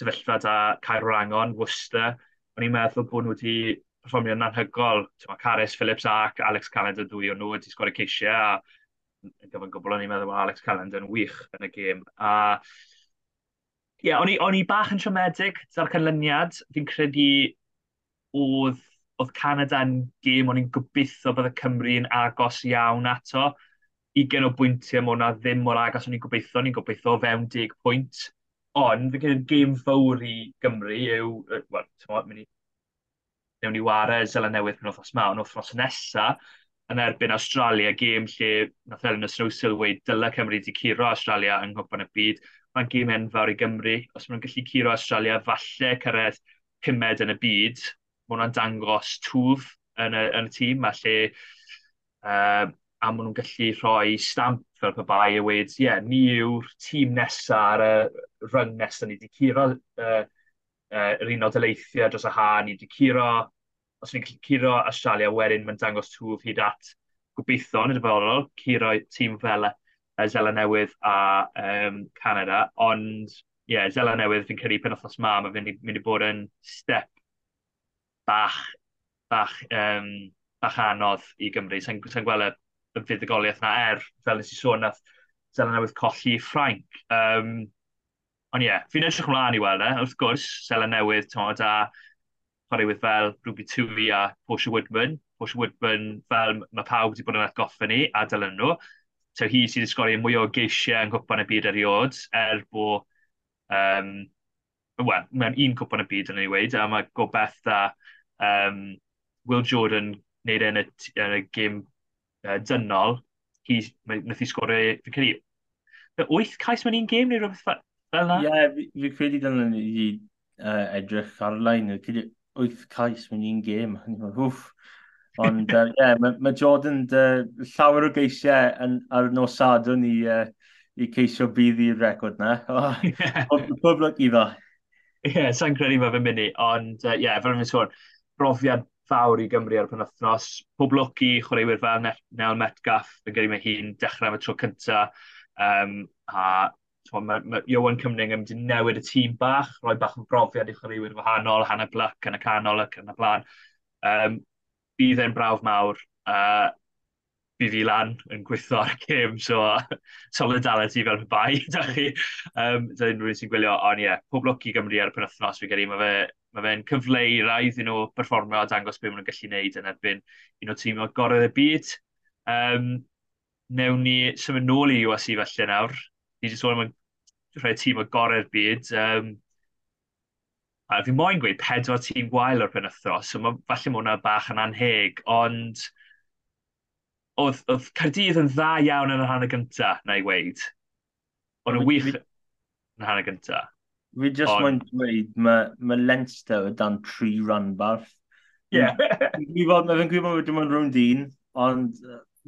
sefyllfa da Cairo Angon, Worcester. O'n i'n meddwl bod nhw wedi performio'n anhygol. Mae Caris Phillips ac Alex Calendar dwy o nhw wedi sgorio ceisiau a yn gyfan gwbl o'n i'n meddwl bod Alex Calendar yn wych yn y gêm. A ie, yeah, o'n i bach yn siomedig da'r canlyniad. Fi'n credu oedd, oedd Canada yn gêm o'n i'n gobeithio bydd y Cymru yn agos iawn ato. 20 o bwyntiau mae hwnna ddim mor agos o'n i'n gobeithio, o'n i'n gobeithio fewn 10 pwynt. Ond, fe gyda'r gêm fawr i Gymru yw, wel, ti'n mynd i, newn ni wario Zela Newydd pan othos ma, ond othos nesa, yn erbyn Australia, gêm lle nath Elin Snowsill wedi dyla Cymru wedi curo Australia yng Nghwpan y byd. Mae'n gêm enfawr i Gymru. Os maen nhw'n gallu curo Australia, falle cyrraedd pumed yn y byd, mae hwnna'n dangos twf yn y, yn y tîm, a lle uh, a maen nhw'n gallu rhoi stamp fel pe bai a wedi, ie, yeah, ni yw'r tîm nesaf ar y rhyng nesaf, ni wedi curo uh, uh, yr unod eleithio dros y ha, ni wedi curo, os ni'n gallu curo Australia wedyn, mae'n dangos twf hyd at gobeithio yn y dyfodol, curo tîm fel uh, Zela Newydd a um, Canada, ond ie, yeah, Zela Newydd fi'n credu pen othnos ma, mae'n mynd i bod yn step bach, bach, um, bach anodd i Gymru. Sa'n sa gweld y y fuddugoliaeth na er, fel nes i sôn, nath Selenewydd colli Ffrainc. Um, ond ie, yeah, fi'n edrych ymlaen i weld e, wrth gwrs, Selenewydd, tymod, a chwaraewydd fel Ruby Tuvi e a Portia Woodman. Portia Woodman, fel mae pawb wedi bod yn atgoffa ni, a dylen nhw. So hi sydd wedi sgorio mwy o geisiau yn gwpan y byd eriod, er bod, um, wel, mewn un cwpan y byd yn ei wneud, a mae Gobeth da um, Will Jordan wneud e yn y, yn y gym uh, dynol, hi, nath hi sgorio, fi'n credu, wyth cais mewn un gêm neu rhywbeth fel *laughs* yna? Ie, yeah, fi'n credu dyna ni wedi uh, edrych ar-lein, Credu wyth cais mewn un gêm, hwff. Ond, ie, uh, yeah, mae ma Jordan uh, llawer o geisiau yn, ar nos sadwn i, uh, i ceisio bydd i'r record na. *laughs* Ond *laughs* pob lwc iddo. Ie, yeah, sa'n credu mae fe'n mynd i, ond ie, uh, yeah, fel yma'n sôn, brofiad fawr i Gymru ar y penwthnos. Pob lwc i chwaraewyr fel Nel Metgaff yn gyrru mae hi'n dechrau am y tro cyntaf. Um, a mae ma Iwan Cymning yn mynd i newid y tîm bach, roi bach o brofiad i chwaraewyr wahanol, hanner blac yn y canol ac yn y blaen. Um, bydd e'n brawf mawr. Uh, bydd i lan yn gweithio ar y cym, so *laughs* solidarity fel pe bai, *laughs* da chi. Um, da unrhyw sy'n gwylio, ond ie, yeah, pob lwc i Gymru ar y penwthnos, fi credu, mae fe Mae fe'n cyfleu'r rai iddyn nhw berfformio a dangos beth maen nhw'n gallu gwneud yn erbyn un o tîm o gorau y byd. Um, newn ni symud nôl i USC felly nawr. Ni wedi sôn am rhai tîm o gorau'r byd. Um, a fi moyn gweud pedwar tîm gwael o'r penwthnos, so ma, falle mae hwnna bach yn anheg, ond oedd, oedd Cardydd yn dda iawn yn y rhan y gyntaf, na i weid. Ond yn wych yn y rhan y gyntaf. Fi just mwyn dweud, mae ma Leinster o dan tri run barth. Ie. Mae fe'n gwybod bod dim ond rhwng dyn, ond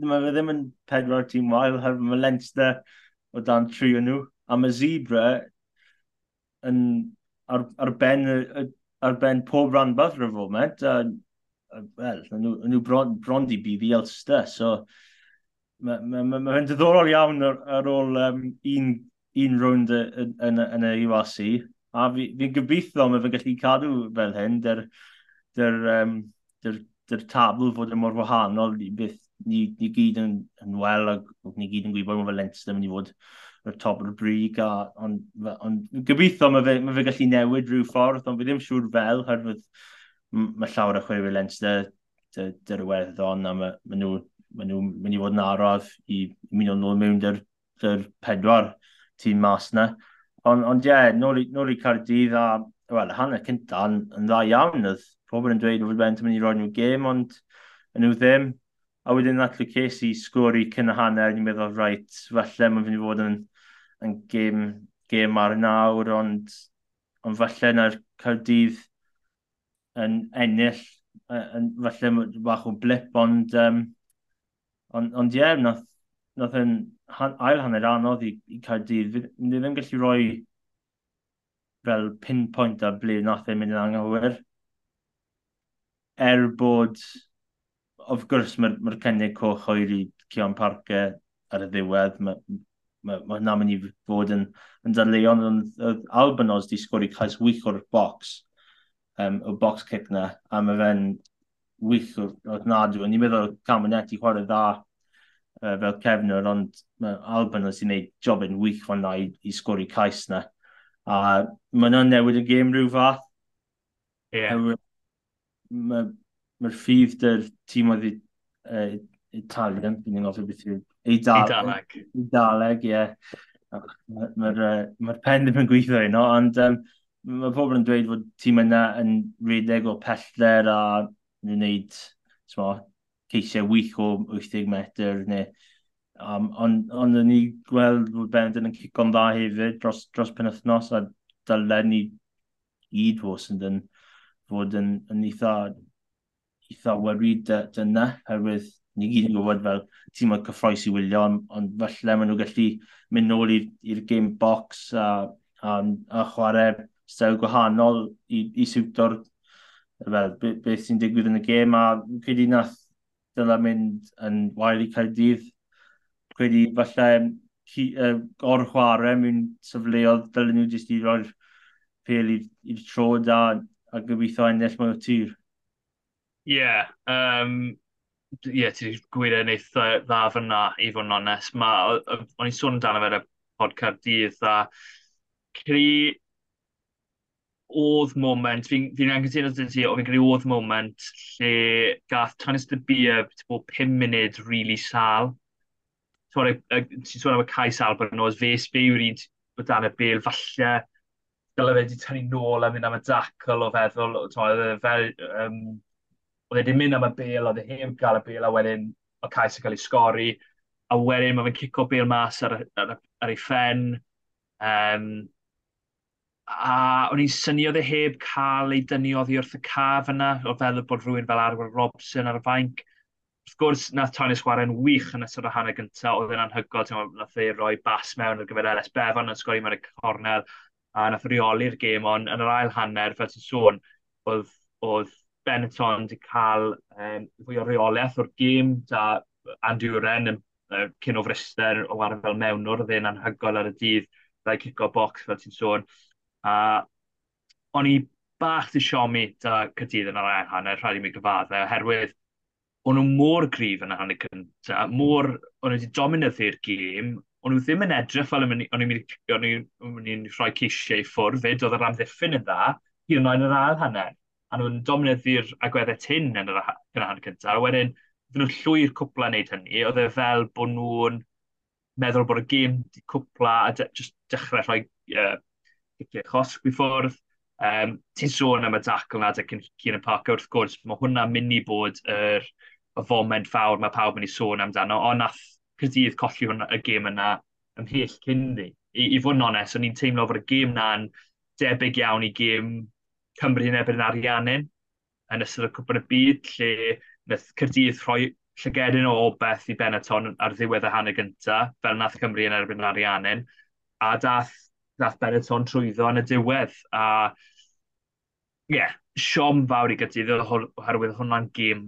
mae fe ddim yn pedwar tîm wael, heb mae Leinster o dan tri o nhw. A mae Zebra yn ar, ar, ben, ar ben pob ranbarth ar y foment. A, wel, yn nhw bron, bron di bydd i Elster, so mae ma, ma, ma diddorol iawn ar, ar ôl um, un un rownd yn, yn, yn y URC, a fi'n fi gobeithio mae fe'n gallu cadw fel hyn, dy'r dyr, um, dyr, dyr tabl fod yn mor wahanol i beth ni, ni gyd yn, yn wel, a ni gyd yn gwybod mae fe Leinster yn mynd i fod yr top o'r brig, ond on, gobeithio mae fe, mae fe gallu newid rhyw ffordd, ond fi ddim siŵr fel, herwydd mae llawer o chwaraewyr Leinster dy'r weddon a mae ma nhw, ma nhw mynd i fod yn arodd i, i mynd o'n ôl mewn dy'r pedwar tîm mas na. Ond on, ie, yeah, nôl, nôl i Cardydd a wel, hanner cynta yn, yn dda iawn. Oedd pobl yn dweud oedd Bent yn mynd i roi nhw gêm, ond yn nhw ddim. A wedyn natlu ces i sgwr cyn y hanner, ni'n meddwl, rhaid, falle mae'n fynd i fod yn, yn gêm, gêm ar nawr, ond, ond falle na'r Cardydd yn ennill, yn, falle bach o blip, ond, um, ond, ond ie, yeah, nath, nath yn han, ail hanner anodd i, i Cardydd. Ni e ddim gallu rhoi fel pinpoint a ble nath e'n mynd yn anghywir. Er bod, of gwrs, mae'r ma, ma cynnig coch oer i Cion Parker ar y ddiwedd. Mae ma, ma hwnna mynd i fod yn, yn darleuon. Oedd Albanos di sgori cais wych o'r box, um, o box kick na, a mae fe'n wych o'r nadw. E. Ni'n meddwl Camineti chwarae dda uh, fel cefnwr, ond mae Alban oes i'n gwneud job yn wych fan na i, i sgori cais na. A mae yna'n newid y gêm rhyw fath. Ie. Yeah. Mae'r ma ffydd dy'r tîm oedd uh, Italian, fi'n i'n gofio beth yw. Eidaleg. Eidaleg, ie. Mae'r uh, ma pen ddim yn gweithio yno, ond um, mae pobl yn dweud fod tîm yna yn redeg o pellter a wneud, ceisio wych o 80 metr neu Um, ond on, on ni gweld bod Benedyn yn cico'n dda hefyd dros, dros penwthnos a dylen ni gyd fos yn dyn, fod yn, yn eitha, eitha weri dyna herwydd ni gyd yn gwybod fel tîm o'r cyffroes i wylio ond, ond falle maen nhw gallu mynd nôl i'r game box a, a, a chwarae stew gwahanol i, i siwto'r fel beth be sy'n digwydd yn y gêm a credu nath dyla mynd yn wael i cael dydd. Gwedi falle uh, o'r chwarae mewn sefleoedd dylen nhw jyst i roi'r pel i'r tro da a gobeithio ennill mwy o tîr. Ie, yeah, um, yeah, ti wedi gwir yn e eitha dda fyna i fod yn onest. O'n i'n sôn amdano fe'r podcast dydd a cri oedd moment, fi'n fi, fi anghytuno dy ti, o fi'n credu oedd moment lle gath Tanis de Bia bod 5 munud really sal. Ti'n sôn am y cais oes fe sbew un o dan y bel, falle dyle fe wedi tynnu nôl a mynd am y dacl o feddwl, oedd um, e wedi e mynd am y bel, oedd e heb gael y bel, a wedyn o cais yn cael ei sgori, a wedyn mae fe'n cico bel mas ar, ar, ar ei ffen. Um, a o'n i'n synnu oedd e heb cael ei dynioddi wrth y caf yna, o fel bod rhywun fel Arwyr Robson ar y fainc. Wrth gwrs, nath Tony Sgwaren wych yn ystod o hanner gyntaf, oedd e'n anhygol, nath ei roi bas mewn ar gyfer LS Bevan yn sgori mewn y cornel, a nath reoli'r gêm ond yn yr ail hanner, fel ti'n sôn, oedd, oedd Benetton wedi cael um, fwy o reolaeth o'r gêm, da Andrew Wren yn uh, cyn o fryster o arfer fel mewnwr, oedd e'n anhygol ar y dydd, ddau cico box fel ti'n sôn A o'n i bach di siomi da cydydd yn yr ail hanner rhaid i mi gyfaddau, oherwydd o'n nhw mor grif yn y hanner cyntaf, mor, o'n nhw wedi dominyddu'r gêm, o'n nhw ddim yn edrych fel o'n i'n mynd i'n rhoi ceisiau i ffwrdd fyd, oedd yr amddiffyn yn dda, hyd yn oed yn yr ail hanner. A nhw'n dominyddu'r agweddau tyn yn yr hanner cyntaf, a wedyn, fydden nhw'n llwy'r cwpla yn neud hynny, oedd e fel bod nhw'n meddwl bod y gêm di cwpla a de, just dechrau rhoi uh, ciciau chosb i ffwrdd. Um, ti'n sôn am y dacl nad y cyn y parc, wrth gwrs, mae hwnna'n mynd i bod yr y foment fawr mae pawb yn ei sôn amdano, ond nath cydydd colli hwnna, y gêm yna ymhell cyn ni. I, i fod yn onest, o'n i'n teimlo fod y gêm na'n debyg iawn i gêm Cymru yn erbyn Ariannin yn ystod y cwpan y byd, lle nath Cyrdydd rhoi llygedyn o beth i Benetton ar ddiwedd y hanner gyntaf, fel nath Cymru yn erbyn Ariannin, a dath nath Benetton trwyddo yn y diwedd. A ie, yeah, siom fawr i gydydd oherwydd hwnna'n gêm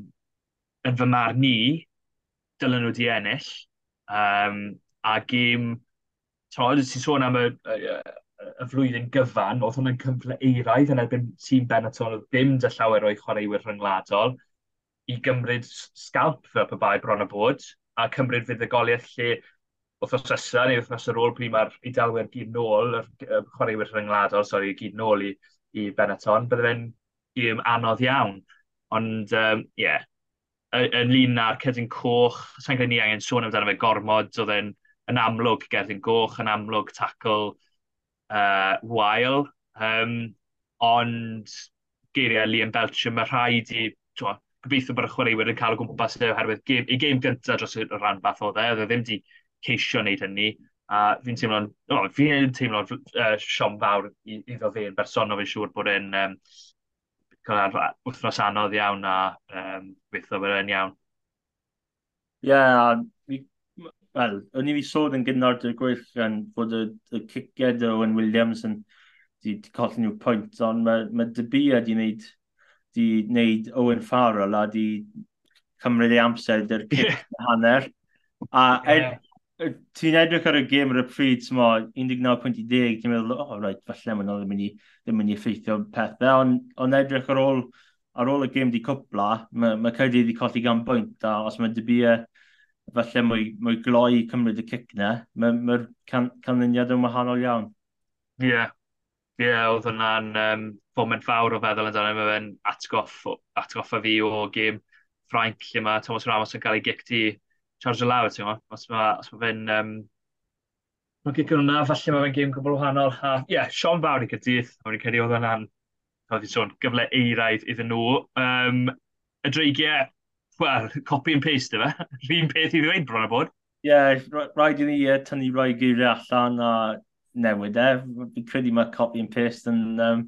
yn fy marn ni, dylen nhw di ennill. Um, a gêm, ti'n sôn am y, y, y flwyddyn gyfan, oedd hwnna'n cymple eiraidd yn erbyn tîm Benetton oedd ddim dy llawer o'i chwaraewyr rhyngwladol i gymryd scalp fel pe bai bron y bod, a cymryd fuddugoliaeth lle wythnos nesaf neu wythnos ar ôl pryd mae'r Idalwyr gyd nôl, y chwaraewyr rhyngwladol, sori, gyd nôl i, i Benetton, bydde fe'n gym anodd iawn. Ond, ie, um, yeah, ynglyn na'r cerdyn coch, sa'n gwneud ni angen sôn amdano fe gormod, oedd e'n yn amlwg gerdyn goch, yn amlwg tackle uh, wael. Um, ond geiriau Liam Belcher, mae rhaid i, twa, gobeithio bod y chwaraewyr yn cael o gwmpas e oherwydd game, ei gêm gyntaf dros y rhan fath o dde, oedd e ddim di ceisio wneud hynny. A fi'n teimlo'n, oh, fi'n teimlo'n uh, siom fawr iddo fe yn bersonol fi'n siŵr bod e'n um, cael wythnos anodd iawn a um, gweithio bod e'n iawn. Ie, yeah, wel, o'n i fi sôn yn gynnal y gwyll gan fod y, y ciced o Owen Williams yn di, di colli nhw pwynt, ond mae, mae dy bu a di wneud, di wneud Owen Farrell a di cymryd ei amser dy'r cic yeah. hanner. A yeah ti'n edrych ar y gêm ar y pryd, ti'n mo, 19.10, ti'n meddwl, oh, right, falle mae'n ddim yn ddim yn effeithio peth fe, ond on edrych ar ôl, ar ôl y gêm di cwpla, mae ma Cyrdydd wedi colli gan bwynt, a os mae Dybia falle mwy, mwy gloi cymryd y cic na, mae'r ma can, canlyniad yn wahanol iawn. Ie, yeah. Ie, yeah, oedd hwnna'n um, foment fawr o feddwl yn dan, mae fe'n atgoff, atgoffa fi o gêm Ffrainc, lle mae Thomas Ramos yn cael ei gicti charge lawr, ti'n gwybod, os mae os ma fe'n... Um, Mae'n gicio hwnna, falle mae fe'n gêm gwbl wahanol. A ie, yeah, Sean Fawr i gydydd, a wedi cedi oedd hwnna'n, oedd i'n sôn, gyfle eiraidd iddyn nhw. Um, y dreigiau, wel, copy and paste yma, *laughs* Rhyn peth i ddweud bron o bod. Ie, yeah, rhaid i ni uh, tynnu rhoi geiriau allan a newid e. Fi'n credu mae copy and paste yn, um,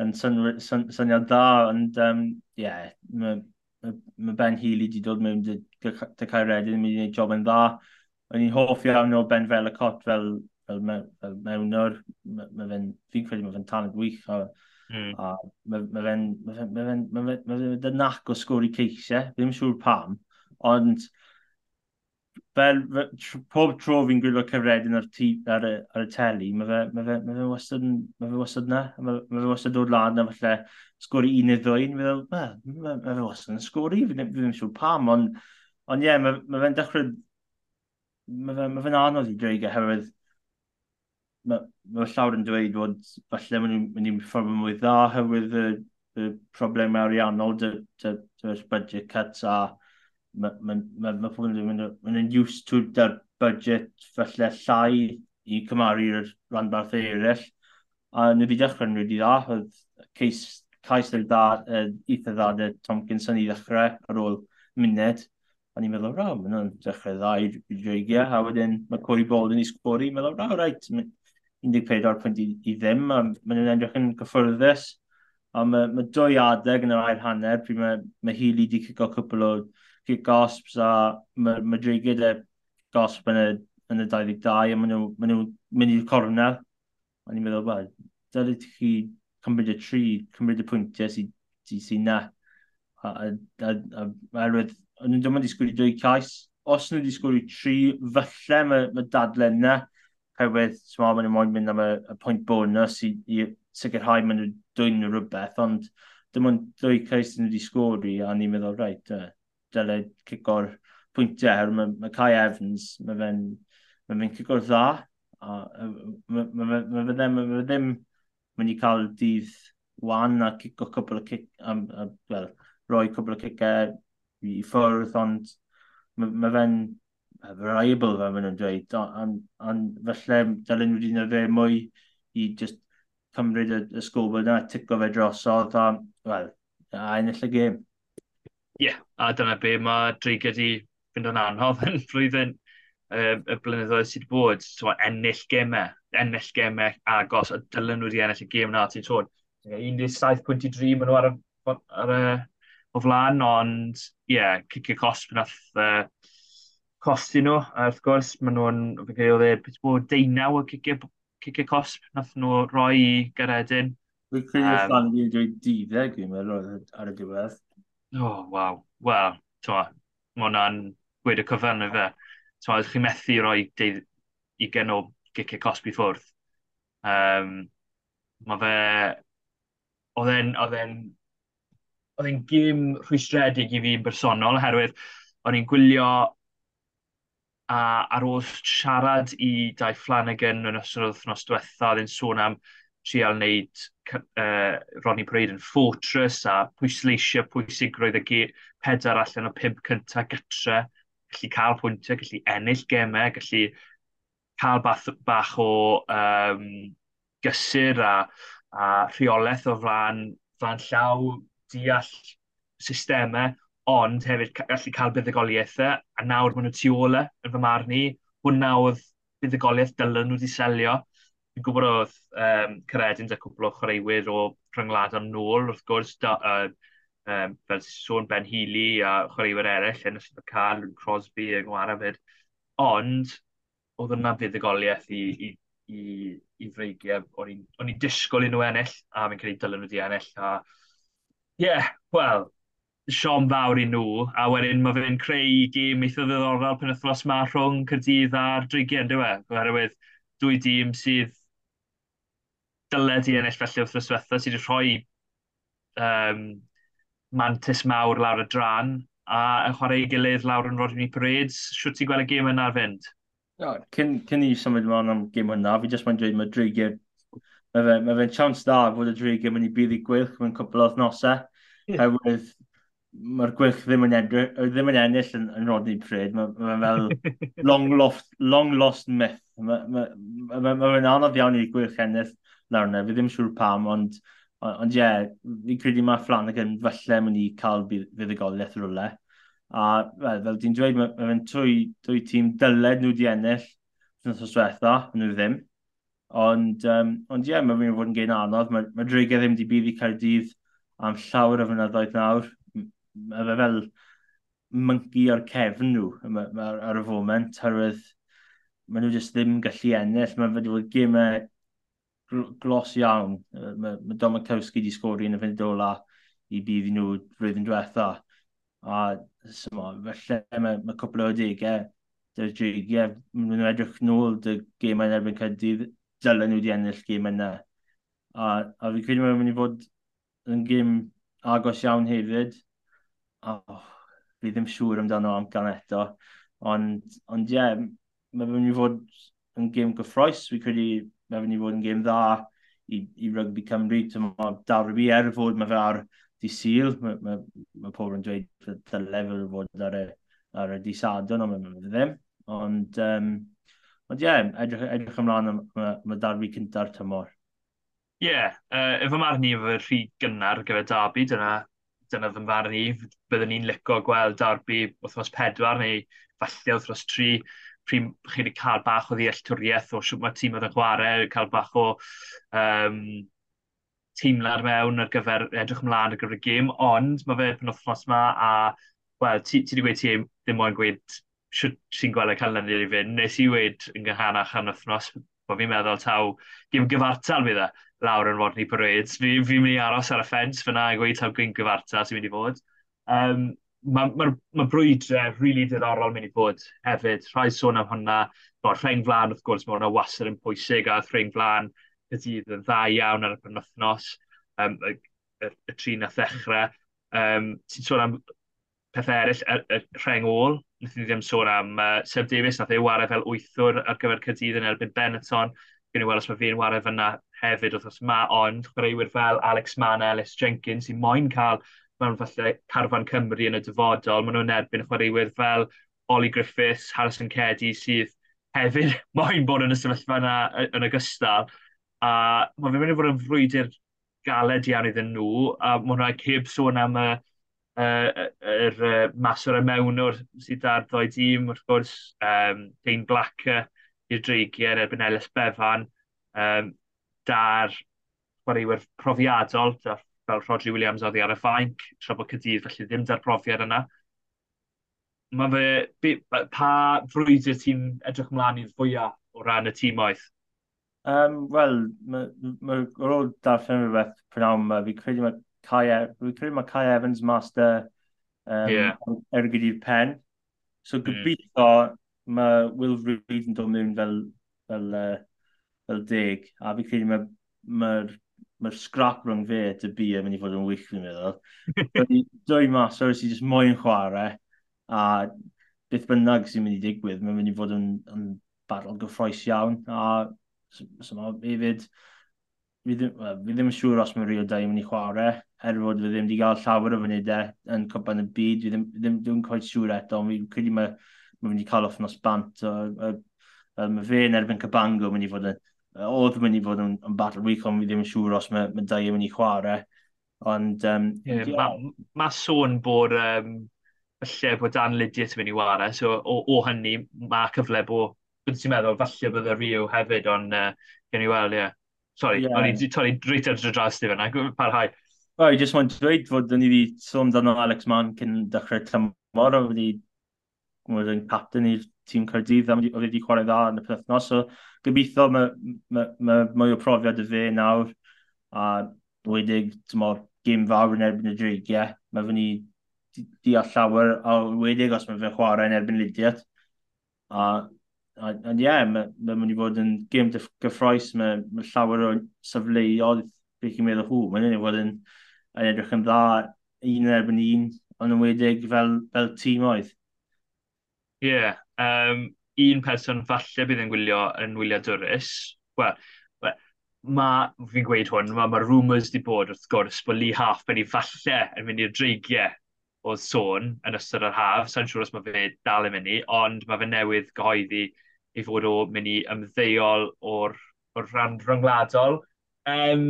yn syniad dda, ond um, yeah, mae mae Ben Healy wedi dod mewn dy cael redyn, mynd i wneud job yn dda. O'n i'n hoff iawn o Ben Felicot fel, fel, fel, fel mewnwr. Mae fe'n, fi'n credu mae fe'n talent wych. A, mm. a mae fe'n, mae fe'n, mae fe'n, mae fe'n nac o sgori ceisiau, ddim siŵr pam. Ond fel, pob tro fi'n gwylio cyfredin ar, tŷ, ar, y, ar y teli, mae fe, mae fe, mae fe wastad, mae fe wastad na, mae, mae fe wastad dod lan na falle sgori un neu ddwy, mae fe, mae fe wastad yn sgori, fi ddim siŵr pam, ond on, ie, mae, mae fe'n dechrau, mae fe'n mae fe anodd i dweud oherwydd mae, mae llawr yn dweud bod falle mae'n mynd i'n ffordd mwy dda oherwydd y, y problemau ariannol, dy, dy, dy, dy budget cuts a mae ma, ma, ma pobl yn mynd used to dar budget falle llai i cymaru'r rhanbarth eraill. A yn y fi yn rydw i dda, oedd cais, cais yr dda, uh, eitha dda de Tomkinson i ddechrau ar ôl munud. A ni'n meddwl, raw, maen nhw'n dechrau dda i dreigiau. A wedyn mae Corey Bolden i sgori, mae'n meddwl, raw, reit, 14 pwynt i, i ddim, a maen nhw'n edrych yn gyffyrddus. A mae, mae dwy adeg yn yr ail hanner, pryd mae, mae Healy wedi cigo cwpl o gyda gosps a mae ma dri gyda gosp yn y, yn y 22 a maen nhw'n maen nhw mynd i'r cornel. A ni'n meddwl, wel, dylid chi cymryd y tri, cymryd y pwyntiau sy'n sy, sy na. A, a, a, a erwydd, nhw ddim yn disgwyl dwy cais. Os nhw disgwyl i tri, falle mae mae dadle yna. Herwydd, sma, maen nhw'n moyn mynd am y, y pwynt bonus i, i sicrhau maen nhw'n dwy'n rhywbeth, ond dim ond dwy cais nhw wedi sgori, a ni'n meddwl, reit, uh, dyle cico'r pwyntiau, her mae, mae Kai Evans, mae fe'n ma fe cico'r dda, a mae fe ddim, mae fe ddim mynd i cael dydd wan a cico cwbl o cic, um, uh, well, roi cwbl o cicau i ffwrdd, ond mae ma fe'n variable fe maen nhw'n dweud, ond felly dylen nhw wedi fe mwy i just cymryd y, y sgobl yna, tico fe drosodd a, wel, a ennill y gêm yeah, a dyna be mae dreig wedi fynd o'n anodd yn *laughs* flwyddyn uh, y blynyddoedd sydd bod. So, ennill gemau, ennill gemau agos, a dylen nhw wedi ennill y gêm na, ti'n tŵn. 17.3 maen nhw ar y, ar y o flaen, ond ie, yeah, cicio cosp pan ath uh, costi nhw. A wrth gwrs, maen nhw'n, fe gael oedd e beth bod deunaw o cicio cosp nath nhw roi i Garedin. Dwi'n credu um, fan fi'n dweud 12 dwi'n meddwl e ar y diwedd. Oh, waw. Wel, t'wa, mae hwnna'n gweud y cyfan fe. T'wa, chi'n methu roi ugen o gicio cosbi ffwrdd. Um, mae fe... Oedd e'n... Oedd e'n oedd e'n gym rhwystredig i fi'n bersonol oherwydd o'n i'n gwylio a ar ôl siarad i Dai Flanagan yn ystod wythnos diwetha, oedd e'n sôn am trial wneud uh, Ronnie Braid yn fortress a pwysleisio pwysigrwydd y pedwar allan o pimp cyntaf gytre, gallu cael pwyntiau, gallu ennill gemau, gallu cael bath, bach o um, gysur a, a rheolaeth o flan, flan llaw, deall systemau, ond hefyd gallu cael buddugoliaethau, a nawr maen nhw tu ola yn fy marn i, hwnna oedd buddugoliaeth dylen nhw wedi selio, Fi'n gwybod oedd um, Caredin a cwbl o chwaraewyr o rhyngwlad am nôl, wrth gwrs, da, uh, um, fel sôn Ben Healy a chwaraewyr eraill yn ystod y cael, Crosby yng Ngwarafyd. Ond, oedd yna fuddugoliaeth i, i, i, i freigiau. O'n i'n disgwyl i nhw ennill, a fi'n credu dylen nhw di ennill. A, yeah, wel, siom fawr i nhw, a wedyn mae fe'n creu gêm eitha ddiddorol pen ythnos ma rhwng Cyrdydd a'r Dreigiau, ynddo fe? Oherwydd dwy dîm sydd dyled i ennill felly wrth ddyswetha, sydd wedi rhoi um, mantis mawr lawr y dran a yn chwarae ei gilydd lawr yn Rodney Parades. Siwt ti'n gweld y gêm yna ar fynd? No, cyn, cyn i symud ymlaen am gêm yna, fi jyst mae'n dweud mae Dreigiau Mae fe'n ma fe chance da fod y drig yn mynd i bydd i gwylch mewn cwbl o thnosau. Yeah. Oherwydd mae'r gwylch ddim yn, edrych, ddim yn ennill yn, yn Rodney Pryd. Mae ma fel *laughs* long, lost, long lost myth. Mae fe'n ma, ma, ma anodd iawn i gwylch ennill nawr yna, fi ddim siŵr pam, ond ond ie, yeah, fi'n credu mae Flanagan falle mynd i cael fuddugoliaeth rwle. A fel, fel ti'n dweud, mae fe'n trwy, trwy tîm dyled nhw di ennill yn y diwetha, nhw ddim. Ond, um, ond ie, yeah, mae fi'n fod yn gein anodd. Mae, mae dreigau ddim di bydd i Cardydd am llawer o fynyddoedd nawr. Mae fe fel myngu o'r cefn nhw ar, y foment, herwydd maen nhw jyst ddim gallu ennill. Mae fe wedi bod gymau glos iawn. Mae, ma Domokowski wedi sgori yn y fynd ola i bydd nhw flwyddyn diwetha. A syma, felly mae, mae cwpl o degau, dy'r drigiau, maen nhw'n edrych nôl dy gemau yn erbyn cydydd, dylen nhw wedi ennill gem yna. A, a fi credu mae'n mynd i fod yn gêm agos iawn hefyd. A oh, fi ddim siŵr amdano am gan eto. Ond, ond ie, yeah, mae'n mynd i fod yn gêm gyffroes. Fi credu mae mynd i fod yn gêm dda i, i rygbi Cymru. Mae Darby er fod mae fe ar di syl, mae, mae, mae pobl yn dweud y lefel fod ar y, ar y disadon, ond mae fe ddim. Ond, um, ond ie, yeah, edrych, edrych ymlaen am, mae y darbu cynta'r tymor. Ie, yeah, uh, efo marn i efo rhy gynnar gyfer Darby, dyna, dyna fy marn i. Byddwn ni'n lico gweld darbu wrthnos pedwar neu falle wrthnos tri pryd chi wedi cael bach o ddealltwriaeth o siwt mae tîm oedd yn chwarae, cael bach o um, teimlad mewn ar gyfer edrych ymlaen ar gyfer y gêm, ond mae fe pan othnos yma a, wel, ti, ti wedi gweud ti ddim moyn gweud sut ti'n gweld e y canlyniad i fynd, nes i wedi yn gyhanach am wythnos, bod fi'n meddwl taw gym gyfartal bydd e lawr yn Rodney Parades. Fi'n fi mynd i aros ar y ffens fyna a gweud taw gym gyfartal sy'n mynd i fod. Um, mae ma, ma brwydre rili really diddorol mynd i bod hefyd. Rhai sôn am hwnna, no, rhain flan wrth gwrs, mae hwnna wasyn yn pwysig a rhain flan y dydd yn dda iawn ar y penwthnos, um, y, y, y tri na ddechrau. Um, Ti'n sôn am pethau eraill, y, y rheng ôl, wnaeth ni ddim sôn am uh, Seb Davies, nath ei wario fel wythwr ar gyfer Cydydd yn erbyn Benetton. Gwneud i weld os mae fi'n wario fyna hefyd, os mae ond chwaraewyr fel Alex Mann, Ellis Jenkins, sy'n moyn cael mewn falle Carfan Cymru yn y dyfodol, maen nhw'n erbyn chwaraewyr fel Oli Griffiths, Harrison Cedi, sydd hefyd *laughs* moyn bod yn y sefyllfa yna yn ogystal. A mae fe'n mynd i fod yn frwydr galed iawn iddyn nhw, a mae hwnna ceb sôn am y, y, y, y, y mas o'r mewnwr sydd ar ddoi dîm, wrth gwrs, um, Dane Blacker i'r dreigiau erbyn Elis Befan, um, da'r chwaraewyr profiadol, da'r fel Rodri Williams oedd ar y ffainc, tra bod Cydydd felly ddim da'r profiad yna. Mae fe, be, pa frwydr ti'n edrych ymlaen i'r fwyaf o ran y tîm oedd? Um, Wel, ar ôl darllen rhywbeth prynawn yma, fi credu mae Kai, e- fi credu mae Kai Evans master um, yeah. er gyda'r pen. So mm. gobeithio mm. mae Will Reid yn dod mewn fel, fel, uh, fel deg, a fi credu mae'r ma mae'r scrap rhwng fe dy bu yn mynd i fod yn wych fi'n meddwl. *laughs* Dwy mas, oes i just moyn chwarae, a beth bynnag sy'n mynd i digwydd, mae'n mynd i fod yn, yn barol gyffroes iawn, a so mae hefyd, fi ddim, fi ddim yn siŵr os mae Rio 2 yn mynd i chwarae, er fod fi ddim wedi cael llawer o fynydau yn cwpan y byd, fi ddim, ddim, ddim coed siŵr eto, ond fi'n credu mae, mae mynd i cael off nos bant, a, a, a, mae fe yn erbyn Cabango mynd i fod yn, oedd mynd i fod yn, yn battle week, ond fi ddim yn siŵr os mae, mae dau yn mynd i chwarae. Ond, um, yeah, mae ma sôn bod um, falle bod Dan Lydius yn mynd i chwarae, so o, o hynny mae cyfle bod, dwi'n ti'n meddwl, falle bod y Rio hefyd, ond uh, gen i weld, ie. Yeah. Sorry, yeah. o'n i torri dreit ar dras di fyna, parhau. O, i just want dweud fod ni wedi sôn dan Alex Mann cyn dechrau tymor, o wedi, wedi captain i'r tîm Cardydd a oedd wedi chwarae dda yn y penthnos. So gobeithio mae ma, ma, mwy o profiad y fe nawr a wedig tymor gym fawr yn erbyn y dreigiau. Mae fyny deall llawer a wedig os mae fe chwarae yn erbyn Lydiat. A Ond ie, yeah, mae'n ma mynd i fod yn gym gyffroes, mae ma llawer o safleoedd beth i'n meddwl hw. Mae'n mynd i fod yn, yn edrych yn dda un erbyn un, ond yn wedig fel, fel tîm oedd. Ie, yeah, um, un person falle bydd yn gwylio yn wyliadwrus, wel, well, mae, fi'n gweud hwn, mae ma rumours di bod wrth gwrs bod Lee Half Halfpenny falle yn mynd i'r dreigiau o sôn yn ystod yr haf. Sa'n siŵr os mae fe dal yn mynd i, ond mae fe newydd gyhoeddi i fod o mynd i ymddeol o'r, or rhan rhyngwladol. Um,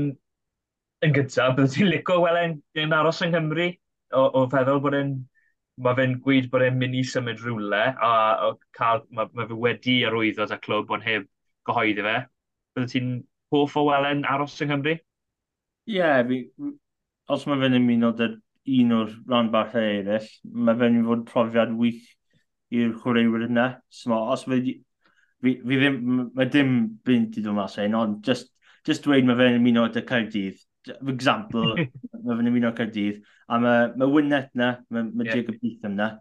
yn gyntaf, byddwn ti'n licio weld e'n aros yng Nghymru o, o feddwl bod e'n mae fe'n gweud bod e'n mynd i symud rhywle a, a cael, mae, mae fe wedi arwyddo da clwb ond heb gyhoeddi fe. Bydde ti'n hoff o Welen aros yng Nghymru? Ie, yeah, fi, os mae fe'n ymuno dy un o'r rhan bach eraill, mae fe'n mynd fod profiad wych i'r chwaraewyr yna. So, os fe, fi, fi ddim, mae dim bynt i ddod mas ein, ond just, just dweud mae fe'n ymuno dy Caerdydd for example, *laughs* mae fe'n ymuno Cardydd, a mae, mae Wynet na, mae, mae yeah. Jacob Beetham na,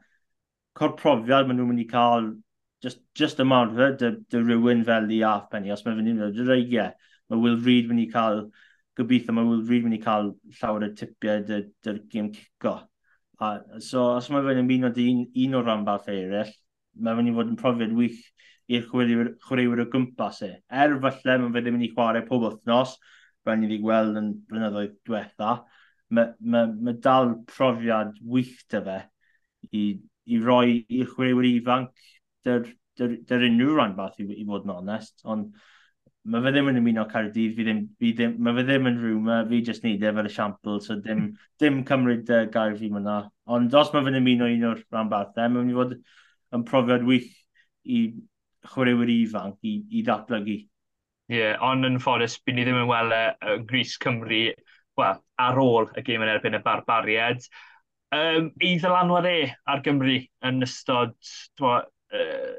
corprofiad maen nhw'n mynd i cael just, just ymarfer dy, dy rhywun fel i half penny, os mae fe'n mynd dy reigiau, mae Will Reid mynd i cael, gobeithio mae Will Reid mynd i cael llawer y tipiau dy'r dy gym cico. A, so, os mae fe'n ymuno dy un, un o'r rhanbarth eraill, mae fe'n i fod yn profiad wych i'r chwaraewyr o gwmpas e. Er falle, mae fe ddim yn mynd i chwarae pob wythnos, fel ni wedi gweld yn blynyddoedd diwetha, mae, mae, mae dal profiad wych dy fe i, i roi i'r chwaraewyr ifanc dy'r, dyr, dyr unrhyw rhan fath i, i fod yn onest, ond mae fe ddim yn ymuno Cardydd, fi ddim, fi ddim, mae fe ddim yn rhywma, fi jyst neud e fel esiampl, so dim, hmm. dim cymryd uh, gair fi myna. Ond os mae fe'n ymuno un o'r rhanbarthau, e, mae'n mynd i fod yn profiad wych i chwaraewyr ifanc i, i ddatblygu Ie, yeah, ond yn ffodus, byd ni ddim yn weld e, y Gris Cymru well, ar ôl y gêm yn erbyn y barbariad. Um, I ddylanwad e ar Gymru yn ystod dwa, uh,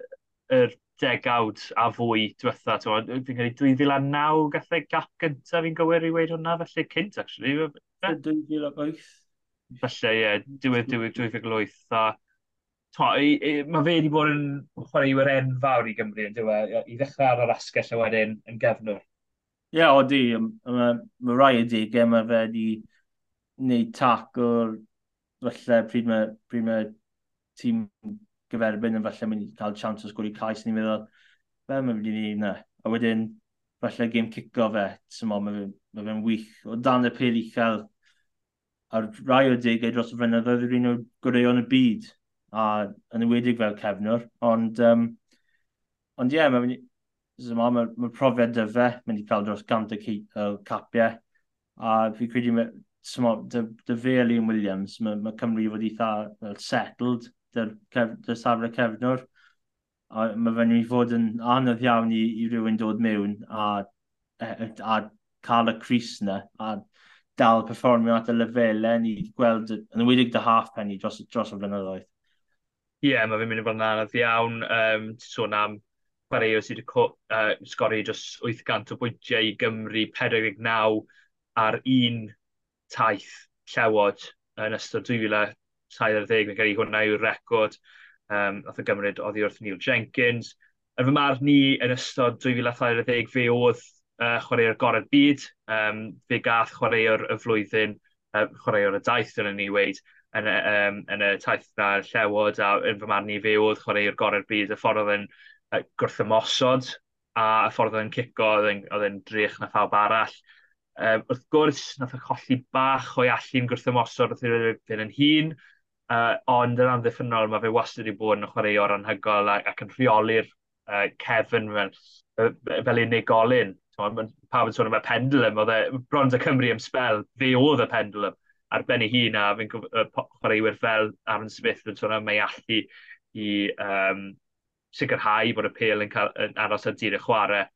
er degawd a fwy diwetha. Fi'n credu 2009 gathau e gap gyntaf fi'n gywir i weid hwnna, felly cynt, actually. 2008. Felly, ie, yeah, diwedd 2008 mae fe wedi bod yn chwaraewyr enfawr i Gymru yn dweud, i ddechrau ar yr asgell a wedyn yn gefnwr. Ie, yeah, o di. Mae rai y dig, mae fe wedi gwneud tac o'r falle pryd mae, pryd mae tîm gyferbyn yn falle mynd i cael chance o sgwri cais ni'n meddwl, fe mae wedi ni yna. A wedyn, falle game cico fe, tymo, mae fe'n wych. O dan y pil uchel, a'r rai o digau dros y flynyddoedd yw'r un o'r gwreion y byd a yn ywedig fel cefnwr, ond um, ond ie, yeah, mae'n ma, ma, ma profiad dy fe, mynd i cael dros gant y capiau, a fi credu dy, dy fe a Liam Williams, mae ma Cymru fod eitha well, settled dy'r cef, dy safle cefnwr, a mae fe'n mynd i fod yn anodd iawn i, i rywun dod mewn a, a, a cael y Cris yna, a dal performio at y lefelau ni gweld yn ymwydig dy half penny dros, dros y flynyddoedd. Ie, yeah, mae fe'n mynd i fod yn anodd iawn. Um, sôn am chwaraeo sydd wedi uh, sgori dros 800 o bwyntiau i Gymru, 49 ar un taith llewod yn ystod 2017. Mae'n gyrru hwnna yw'r record. Um, Nath o gymryd oddi wrth Neil Jenkins. Yn fy marn ni, yn ystod 2017, fe oedd uh, chwaraeo'r gorau'r byd. Um, fe gath chwaraeo'r y flwyddyn, uh, chwaraeo'r y daith, yn ni wedi yn, um, yn y taith na'r llewod a yn fy marn i fe oedd chwarae'r gorau'r byd, y ffordd oedd yn gwrth ymosod a y ffordd oedd yn cico oedd yn drych na phawb arall. Um, wrth gwrs, nath e o colli bach o'i allu'n gwrthymosod wrth i'r fynd yn hun, uh, ond yn amddiffynol mae fe wastad wedi bod yn chwaraewr anhygol ac, ac yn rheoli'r uh, Kevin fel, fel unigolyn. Pawb yn sôn am y pendulum, oedd e bron y Cymru am spel, fe oedd y pendulum ar ben ei hun a fe'n chwaraewyr fel Aaron Smith yn sôn mae allu i um, sicrhau bod y pel yn, cael, yn aros ar dir y chwarae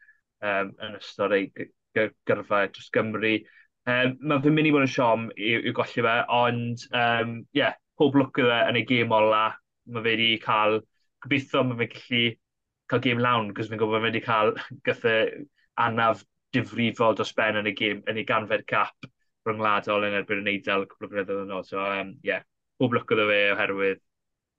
um, yn ystod ei gyrfa dros Gymru. Um, Mae fe'n mynd i bod yn siom i'w golli fe, ond um, yeah, pob lwc iddo yn ei gêm ola, mae fe wedi cael, gobeithio mae fe'n gallu cael gêm lawn, cos fi'n gwybod mae fe wedi cael *laughs* gythau anaf difrifol dros ben yn ei, gêm, yn ei ganfed cap ryngwladol yn erbyn yn eidl cwbl o flynyddoedd yn ôl. So, um, yeah, pob lwc oedd fe oherwydd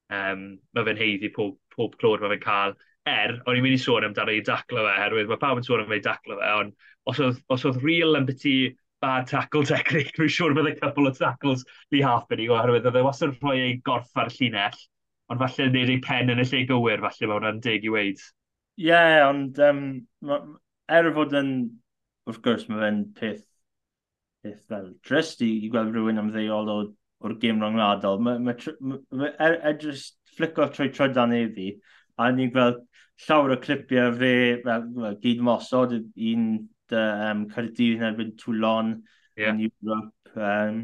um, mae fe'n heiddi pob, pob clod mae fe'n cael. Er, o'n i'n mynd i sôn amdano i daclo fe, oherwydd mae pawb yn sôn am ei daclo fe, ond os oedd, os oedd real yn byti bad tackle technique, *laughs* dwi'n siŵr bydd y couple o tackles li half di i, oherwydd oedd e wastad rhoi ei gorff ar llinell, ond falle wneud ei pen yn y lle gywir, falle mae hwnna'n deg i weid. Ie, yeah, ond um, er fod yn, wrth gwrs, mae fe'n peth beth fel drist i, i gweld rhywun am ddeuol o'r gêm rongladol. Mae ma, ma, ma, er, edrych e, flico trwy trydan i fi, a ni'n gweld llawer o clipiau fe fel, fel, gyd mosod, un dy um, Cyrdydd yn erbyn Toulon yeah. yn Europe, um,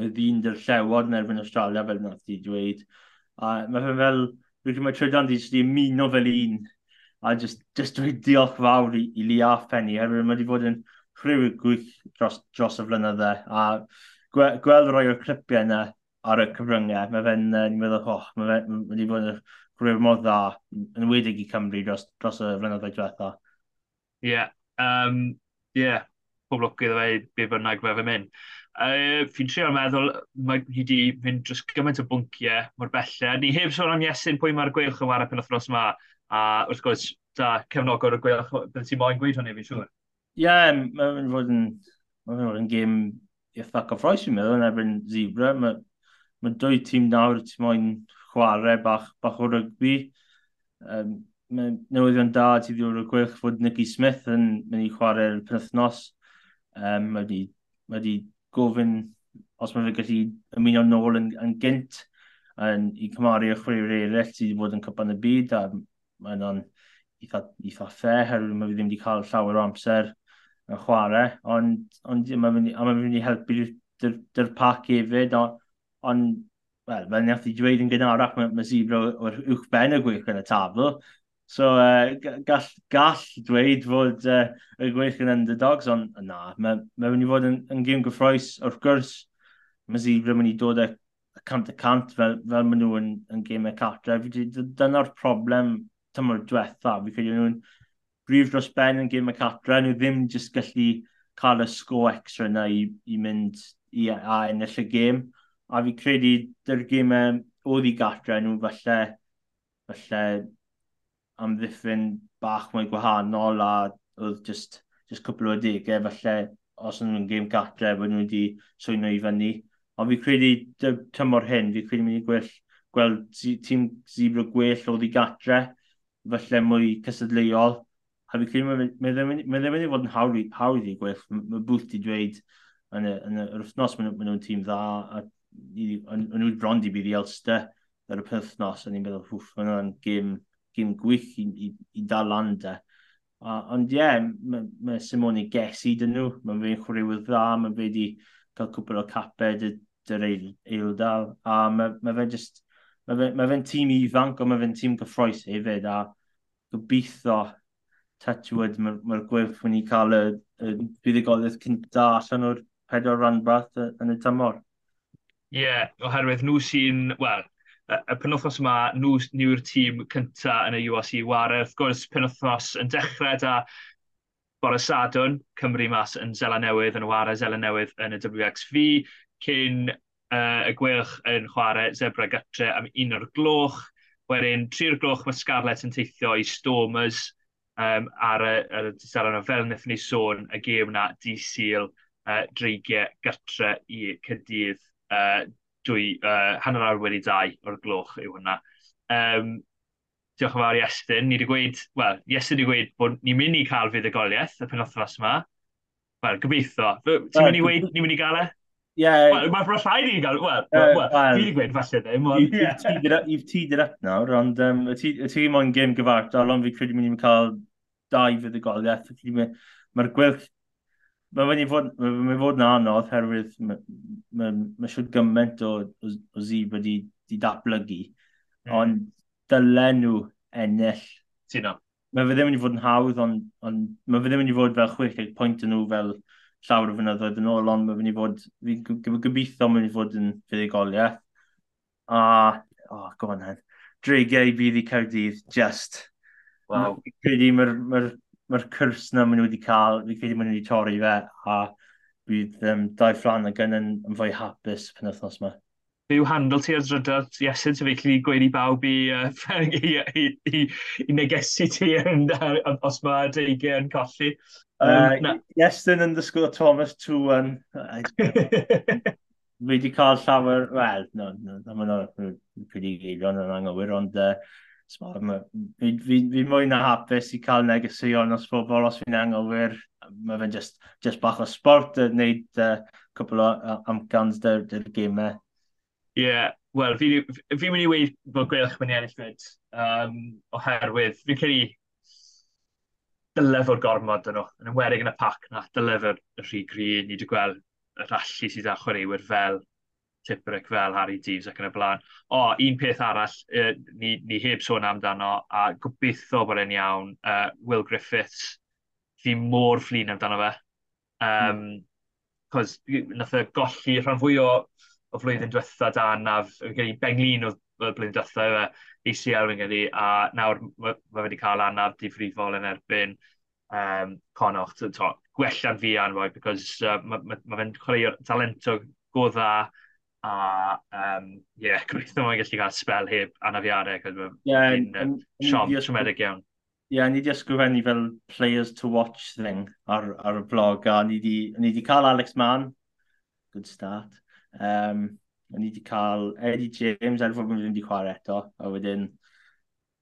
y ddyn dy'r llewod yn erbyn Australia fel nath i dweud. A mae fe fel, rwy'n credu mae trydan di sydd wedi ymuno fel un, a just, just dweud diolch fawr i, i Lia Penny, herwydd mae wedi bod yn rhyw gwych dros, dros y flynydde, a gwe, gweld rhoi o'r clipiau yna ar y cyfryngau, mae fe'n, uh, ni'n meddwl, oh, mae fe'n wedi bod yn rhyw mor dda, yn wedig i Cymru dros, dros y flynyddoedd diwetha. Ie, yeah, um, yeah, pob lwc iddo fe, be bynnag fe fe mynd. Uh, fi'n trio meddwl, mae hi wedi mynd dros gymaint o bwnciau mor bellau. Ni heb sôn am Iesyn pwy mae'r gweilch yn wario pen othnos yma. A wrth gwrs, da cefnogwr y gweilch, byddai ti'n moyn gweud hynny fi'n siŵr. Ie, yeah, mae'n fod yn, mae'n fod yn gêm eitha cyffroes i'n meddwl yn erbyn Zebra. Mae ma dwy tîm nawr ti'n moyn chwarae bach, bach o rygbi. Um, mae newyddion da ti ddiwr y gwych fod Nicky Smith yn mynd i chwarae'r penthnos. Um, mae wedi ma gofyn os mae fe gallu ymuno nôl yn, yn gynt yn, i cymaru y chwaraewyr eraill sydd wedi bod yn cypan y byd a mae hwnna'n eitha, eitha fair herwydd mae fi ddim wedi cael llawer o amser yn chwarae, ond, ond mae'n mynd, mynd, i helpu dy'r pac hefyd, ond, on, wel, fel nath i dweud yn gynharach, mae ma Zebra o'r uwch ben y gwych yn y tabl. So, uh, gall, gall dweud fod uh, y gweith yn underdogs, ond na, mae'n ma mynd i fod yn, yn gym gyffroes, wrth gwrs, mae Zebra mynd i dod y cant y cant fel, fel maen nhw yn, yn gym y cartre. Dyna'r problem tymor diwetha, fi credu nhw'n brif dros ben yn gym y catra, nhw ddim jyst gallu cael y sgo extra yna i, i mynd i a ennill y gêm. A fi credu dy'r gymau oedd i gatra nhw falle, falle amddiffyn bach mwy gwahanol a oedd just, just cwpl o degau falle os o'n nhw'n gêm gatra bod nhw wedi swyno i fyny. Ond fi credu tymor hyn, fi credu mynd i gwell, gweld tîm Zebra gwell oedd i gatra, falle mwy cysadleuol a fi credu mae ddim wedi fod yn hawdd i gwyll. Mae bwth di dweud yn yr wythnos maen nhw'n tîm dda, a o'n nhw'n bron i bydd i Elster ar y perthnos, a ni'n meddwl, hwff, maen nhw'n gym, gym gwych i, i, i dal lan de. Ond ie, yeah, mae ma Simone gesu dyn nhw, mae'n fe'n chwaraewydd dda, mae'n fe wedi cael cwpl o caped dy'r eildal, a mae ma fe just, mae fe'n ma fe tîm ifanc, ond mae fe'n tîm gyffroes hefyd, a gobeithio touchwood, mae'r ma, ma gwerth wedi cael y, y buddigoliaeth cynta allan o'r pedwar ranbarth yn y tymor. Ie, yeah, oherwydd nhw sy'n, wel, y penwthnos yma, nhw, yw'r tîm cynta yn y UAC Wara. Wrth gwrs, penwthnos yn dechrau da bore Sadwn, Cymru mas yn Zela Newydd, yn y Wara Zela Newydd yn y WXV, cyn uh, y gwelch yn chwarae Zebra Gytre am un o'r gloch. Wedyn, tri o'r gloch mae Scarlett yn teithio i Stormers, um, ar y, ar y tisar yna. Fel wnaethon ni sôn y gêm na di syl uh, dreigiau gytre i cydydd uh, dwy, uh, hanner awr wedi dau o'r gloch yw hwnna. Um, diolch yn fawr i Estyn. Ni wedi gweud, wel, Estyn wedi gweud bod ni'n mynd i cael fuddugoliaeth y penolthnos yma. Wel, gobeithio. Ti'n mynd i, weid, ni'n mynd i gael e? Yeah. Wel, mae rhaid i gael, wel, fi wedi gweud falle ddim. You've teed it up nawr, ond um, y tîm o'n gêm gyfartal, ond fi credu mynd i'n cael dau fydd y goliaeth. Mae'r gwylch, mae wedi fod, mae fod yn anodd, herwydd mae siwr gymaint o, o, o zib wedi di datblygu, mm. ond dylen nhw ennill. Ti'n Mae fe ddim wedi fod yn hawdd, ond on, mae fe ddim wedi fod fel 60 pwynt yn nhw fel llawer o fynyddoedd yn ôl, ond mae'n mynd i fod, fi'n gobeithio mae'n mynd i fod yn fuddigoliaeth. A, oh, go on hen, dreigau bydd i Cawdydd, just. Wow. Credu mae'r ma ma cwrs na maen nhw wedi cael, fi'n credu maen nhw wedi torri fe, a bydd um, dau fflan ag yn yn fwy hapus pen wythnos yma fe yw handl ti ar drydar Iesu, so fe chi gweud i bawb i, uh, i, i, i, i negesu ti yn, os mae deigau yn colli. Um, uh, Iestyn underscore Thomas 2-1. fi wedi cael llawer, wel, no, no, no, no, no, pretty eilion yn anghywir, ond uh, fi, fi, fi mwy na hapus i cael negeseuon os bobl os fi'n anghywir, mae fe'n just, just bach o sport, yn neud uh, cwbl o amcans dy'r gymau yeah, wel, fi'n fi, fi mynd i weid bod Gwelch mynd i ennill fyd, um, oherwydd, fi'n credu dylefod gormod dyn nhw, yn ymwedig yn y pac na, dylefod y rhy grin, ni wedi gweld y rallu sydd â chwaraewyr fel Tipperick, fel Harry Deves ac yn y blaen. O, un peth arall, uh, ni, ni heb sôn amdano, a gobeithio bod e'n iawn, uh, Will Griffiths, fi mor fflin amdano fe. Um, mm. Cos nath e golli rhan fwy o o flwyddyn diwetha da naf, gen i Benglin o blwyddyn diwetha yw e, ACL yn gen i, a nawr mae wedi cael anaf difrifol yn erbyn um, Conoch. To, gwella'n fi anfoi, because uh, mae ma, ma fe'n chwarae talento go dda, a um, yeah, *laughs* gobeithio mae'n gallu cael spel heb anafiadau, cos mae'n yeah, um, siom trwmedig iawn. Ie, yeah, ni wedi ysgrifennu fel players to watch thing ar, ar y blog, a ni wedi cael Alex Mann, good start. Um, o'n i wedi cael Eddie James er fod fi'n mynd i chwarae eto, a wedyn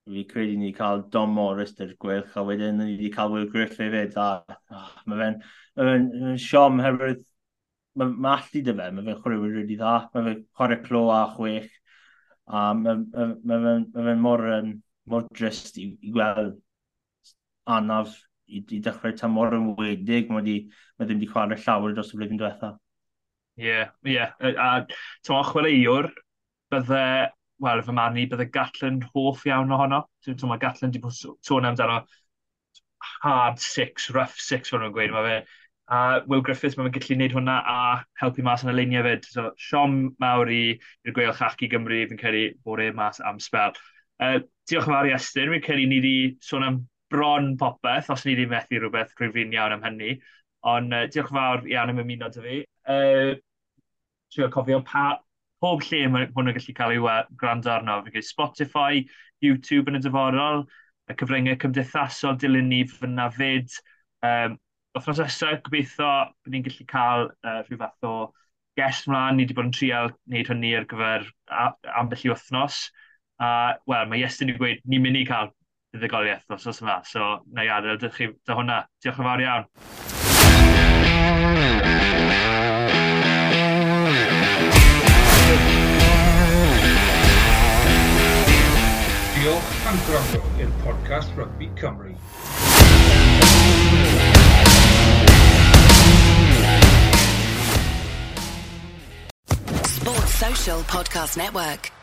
fi credu ni wedi cael Dom Morris dy'r gwylch, a wedyn ni wedi cael Will Griffith hefyd, a oh, mae fe'n ma fe siom herwydd mae ma allu dy fe, mae fe'n chwaraewyr rydw dda, mae fe'n chwarae clo a chwech, a mae ma, ma fe'n ma fe mor, um, mor drist i, i gweld anaf i, i dechrau tam mor ymwedig, mae ma ddim wedi chwarae llawer dros y blwyddyn diwethaf. Ie, yeah, ie. Yeah. A ti'n chwaraewr, bydde, wel, fy marn i, bydde Gatlin hoff iawn ohono. Ti'n mae Gatlin wedi bod sôn amdano hard six, rough six, fel nhw'n gweud. Mae fe, a Will Griffiths, mae'n gallu gwneud hwnna a helpu mas yn y luniau fyd. So, siom mawr i'r gweil chach i Gymru, fi'n credu bod e mas am spel. Uh, diolch yn fawr i Estyn, fi'n credu ni wedi sôn am bron popeth, os ni wedi methu rhywbeth rhywun iawn am hynny. Ond uh, diolch yn fawr iawn am ymuno dy fi. Uh, trio cofio pa, pob lle mae hwn yn gallu cael ei gwrando arno. Fe gwneud Spotify, YouTube yn y dyforol, y cyfryngau cymdeithasol dilyn ni fyna fyd. Um, Othnos nesaf, gobeithio, bod ni'n gallu cael uh, rhyw fath o guest mlaen. Ni wedi bod yn trial wneud hynny ar gyfer ambell i wythnos. A, uh, wel, mae Iestyn wedi gweud, ni'n mynd i cael ddiddygoliaeth os oes yma. So, na i adael, dych chi, da hwnna. Diolch yn fawr iawn. Diolch am gwrando in podcast Rugby Cymru. Sports Social Podcast Network.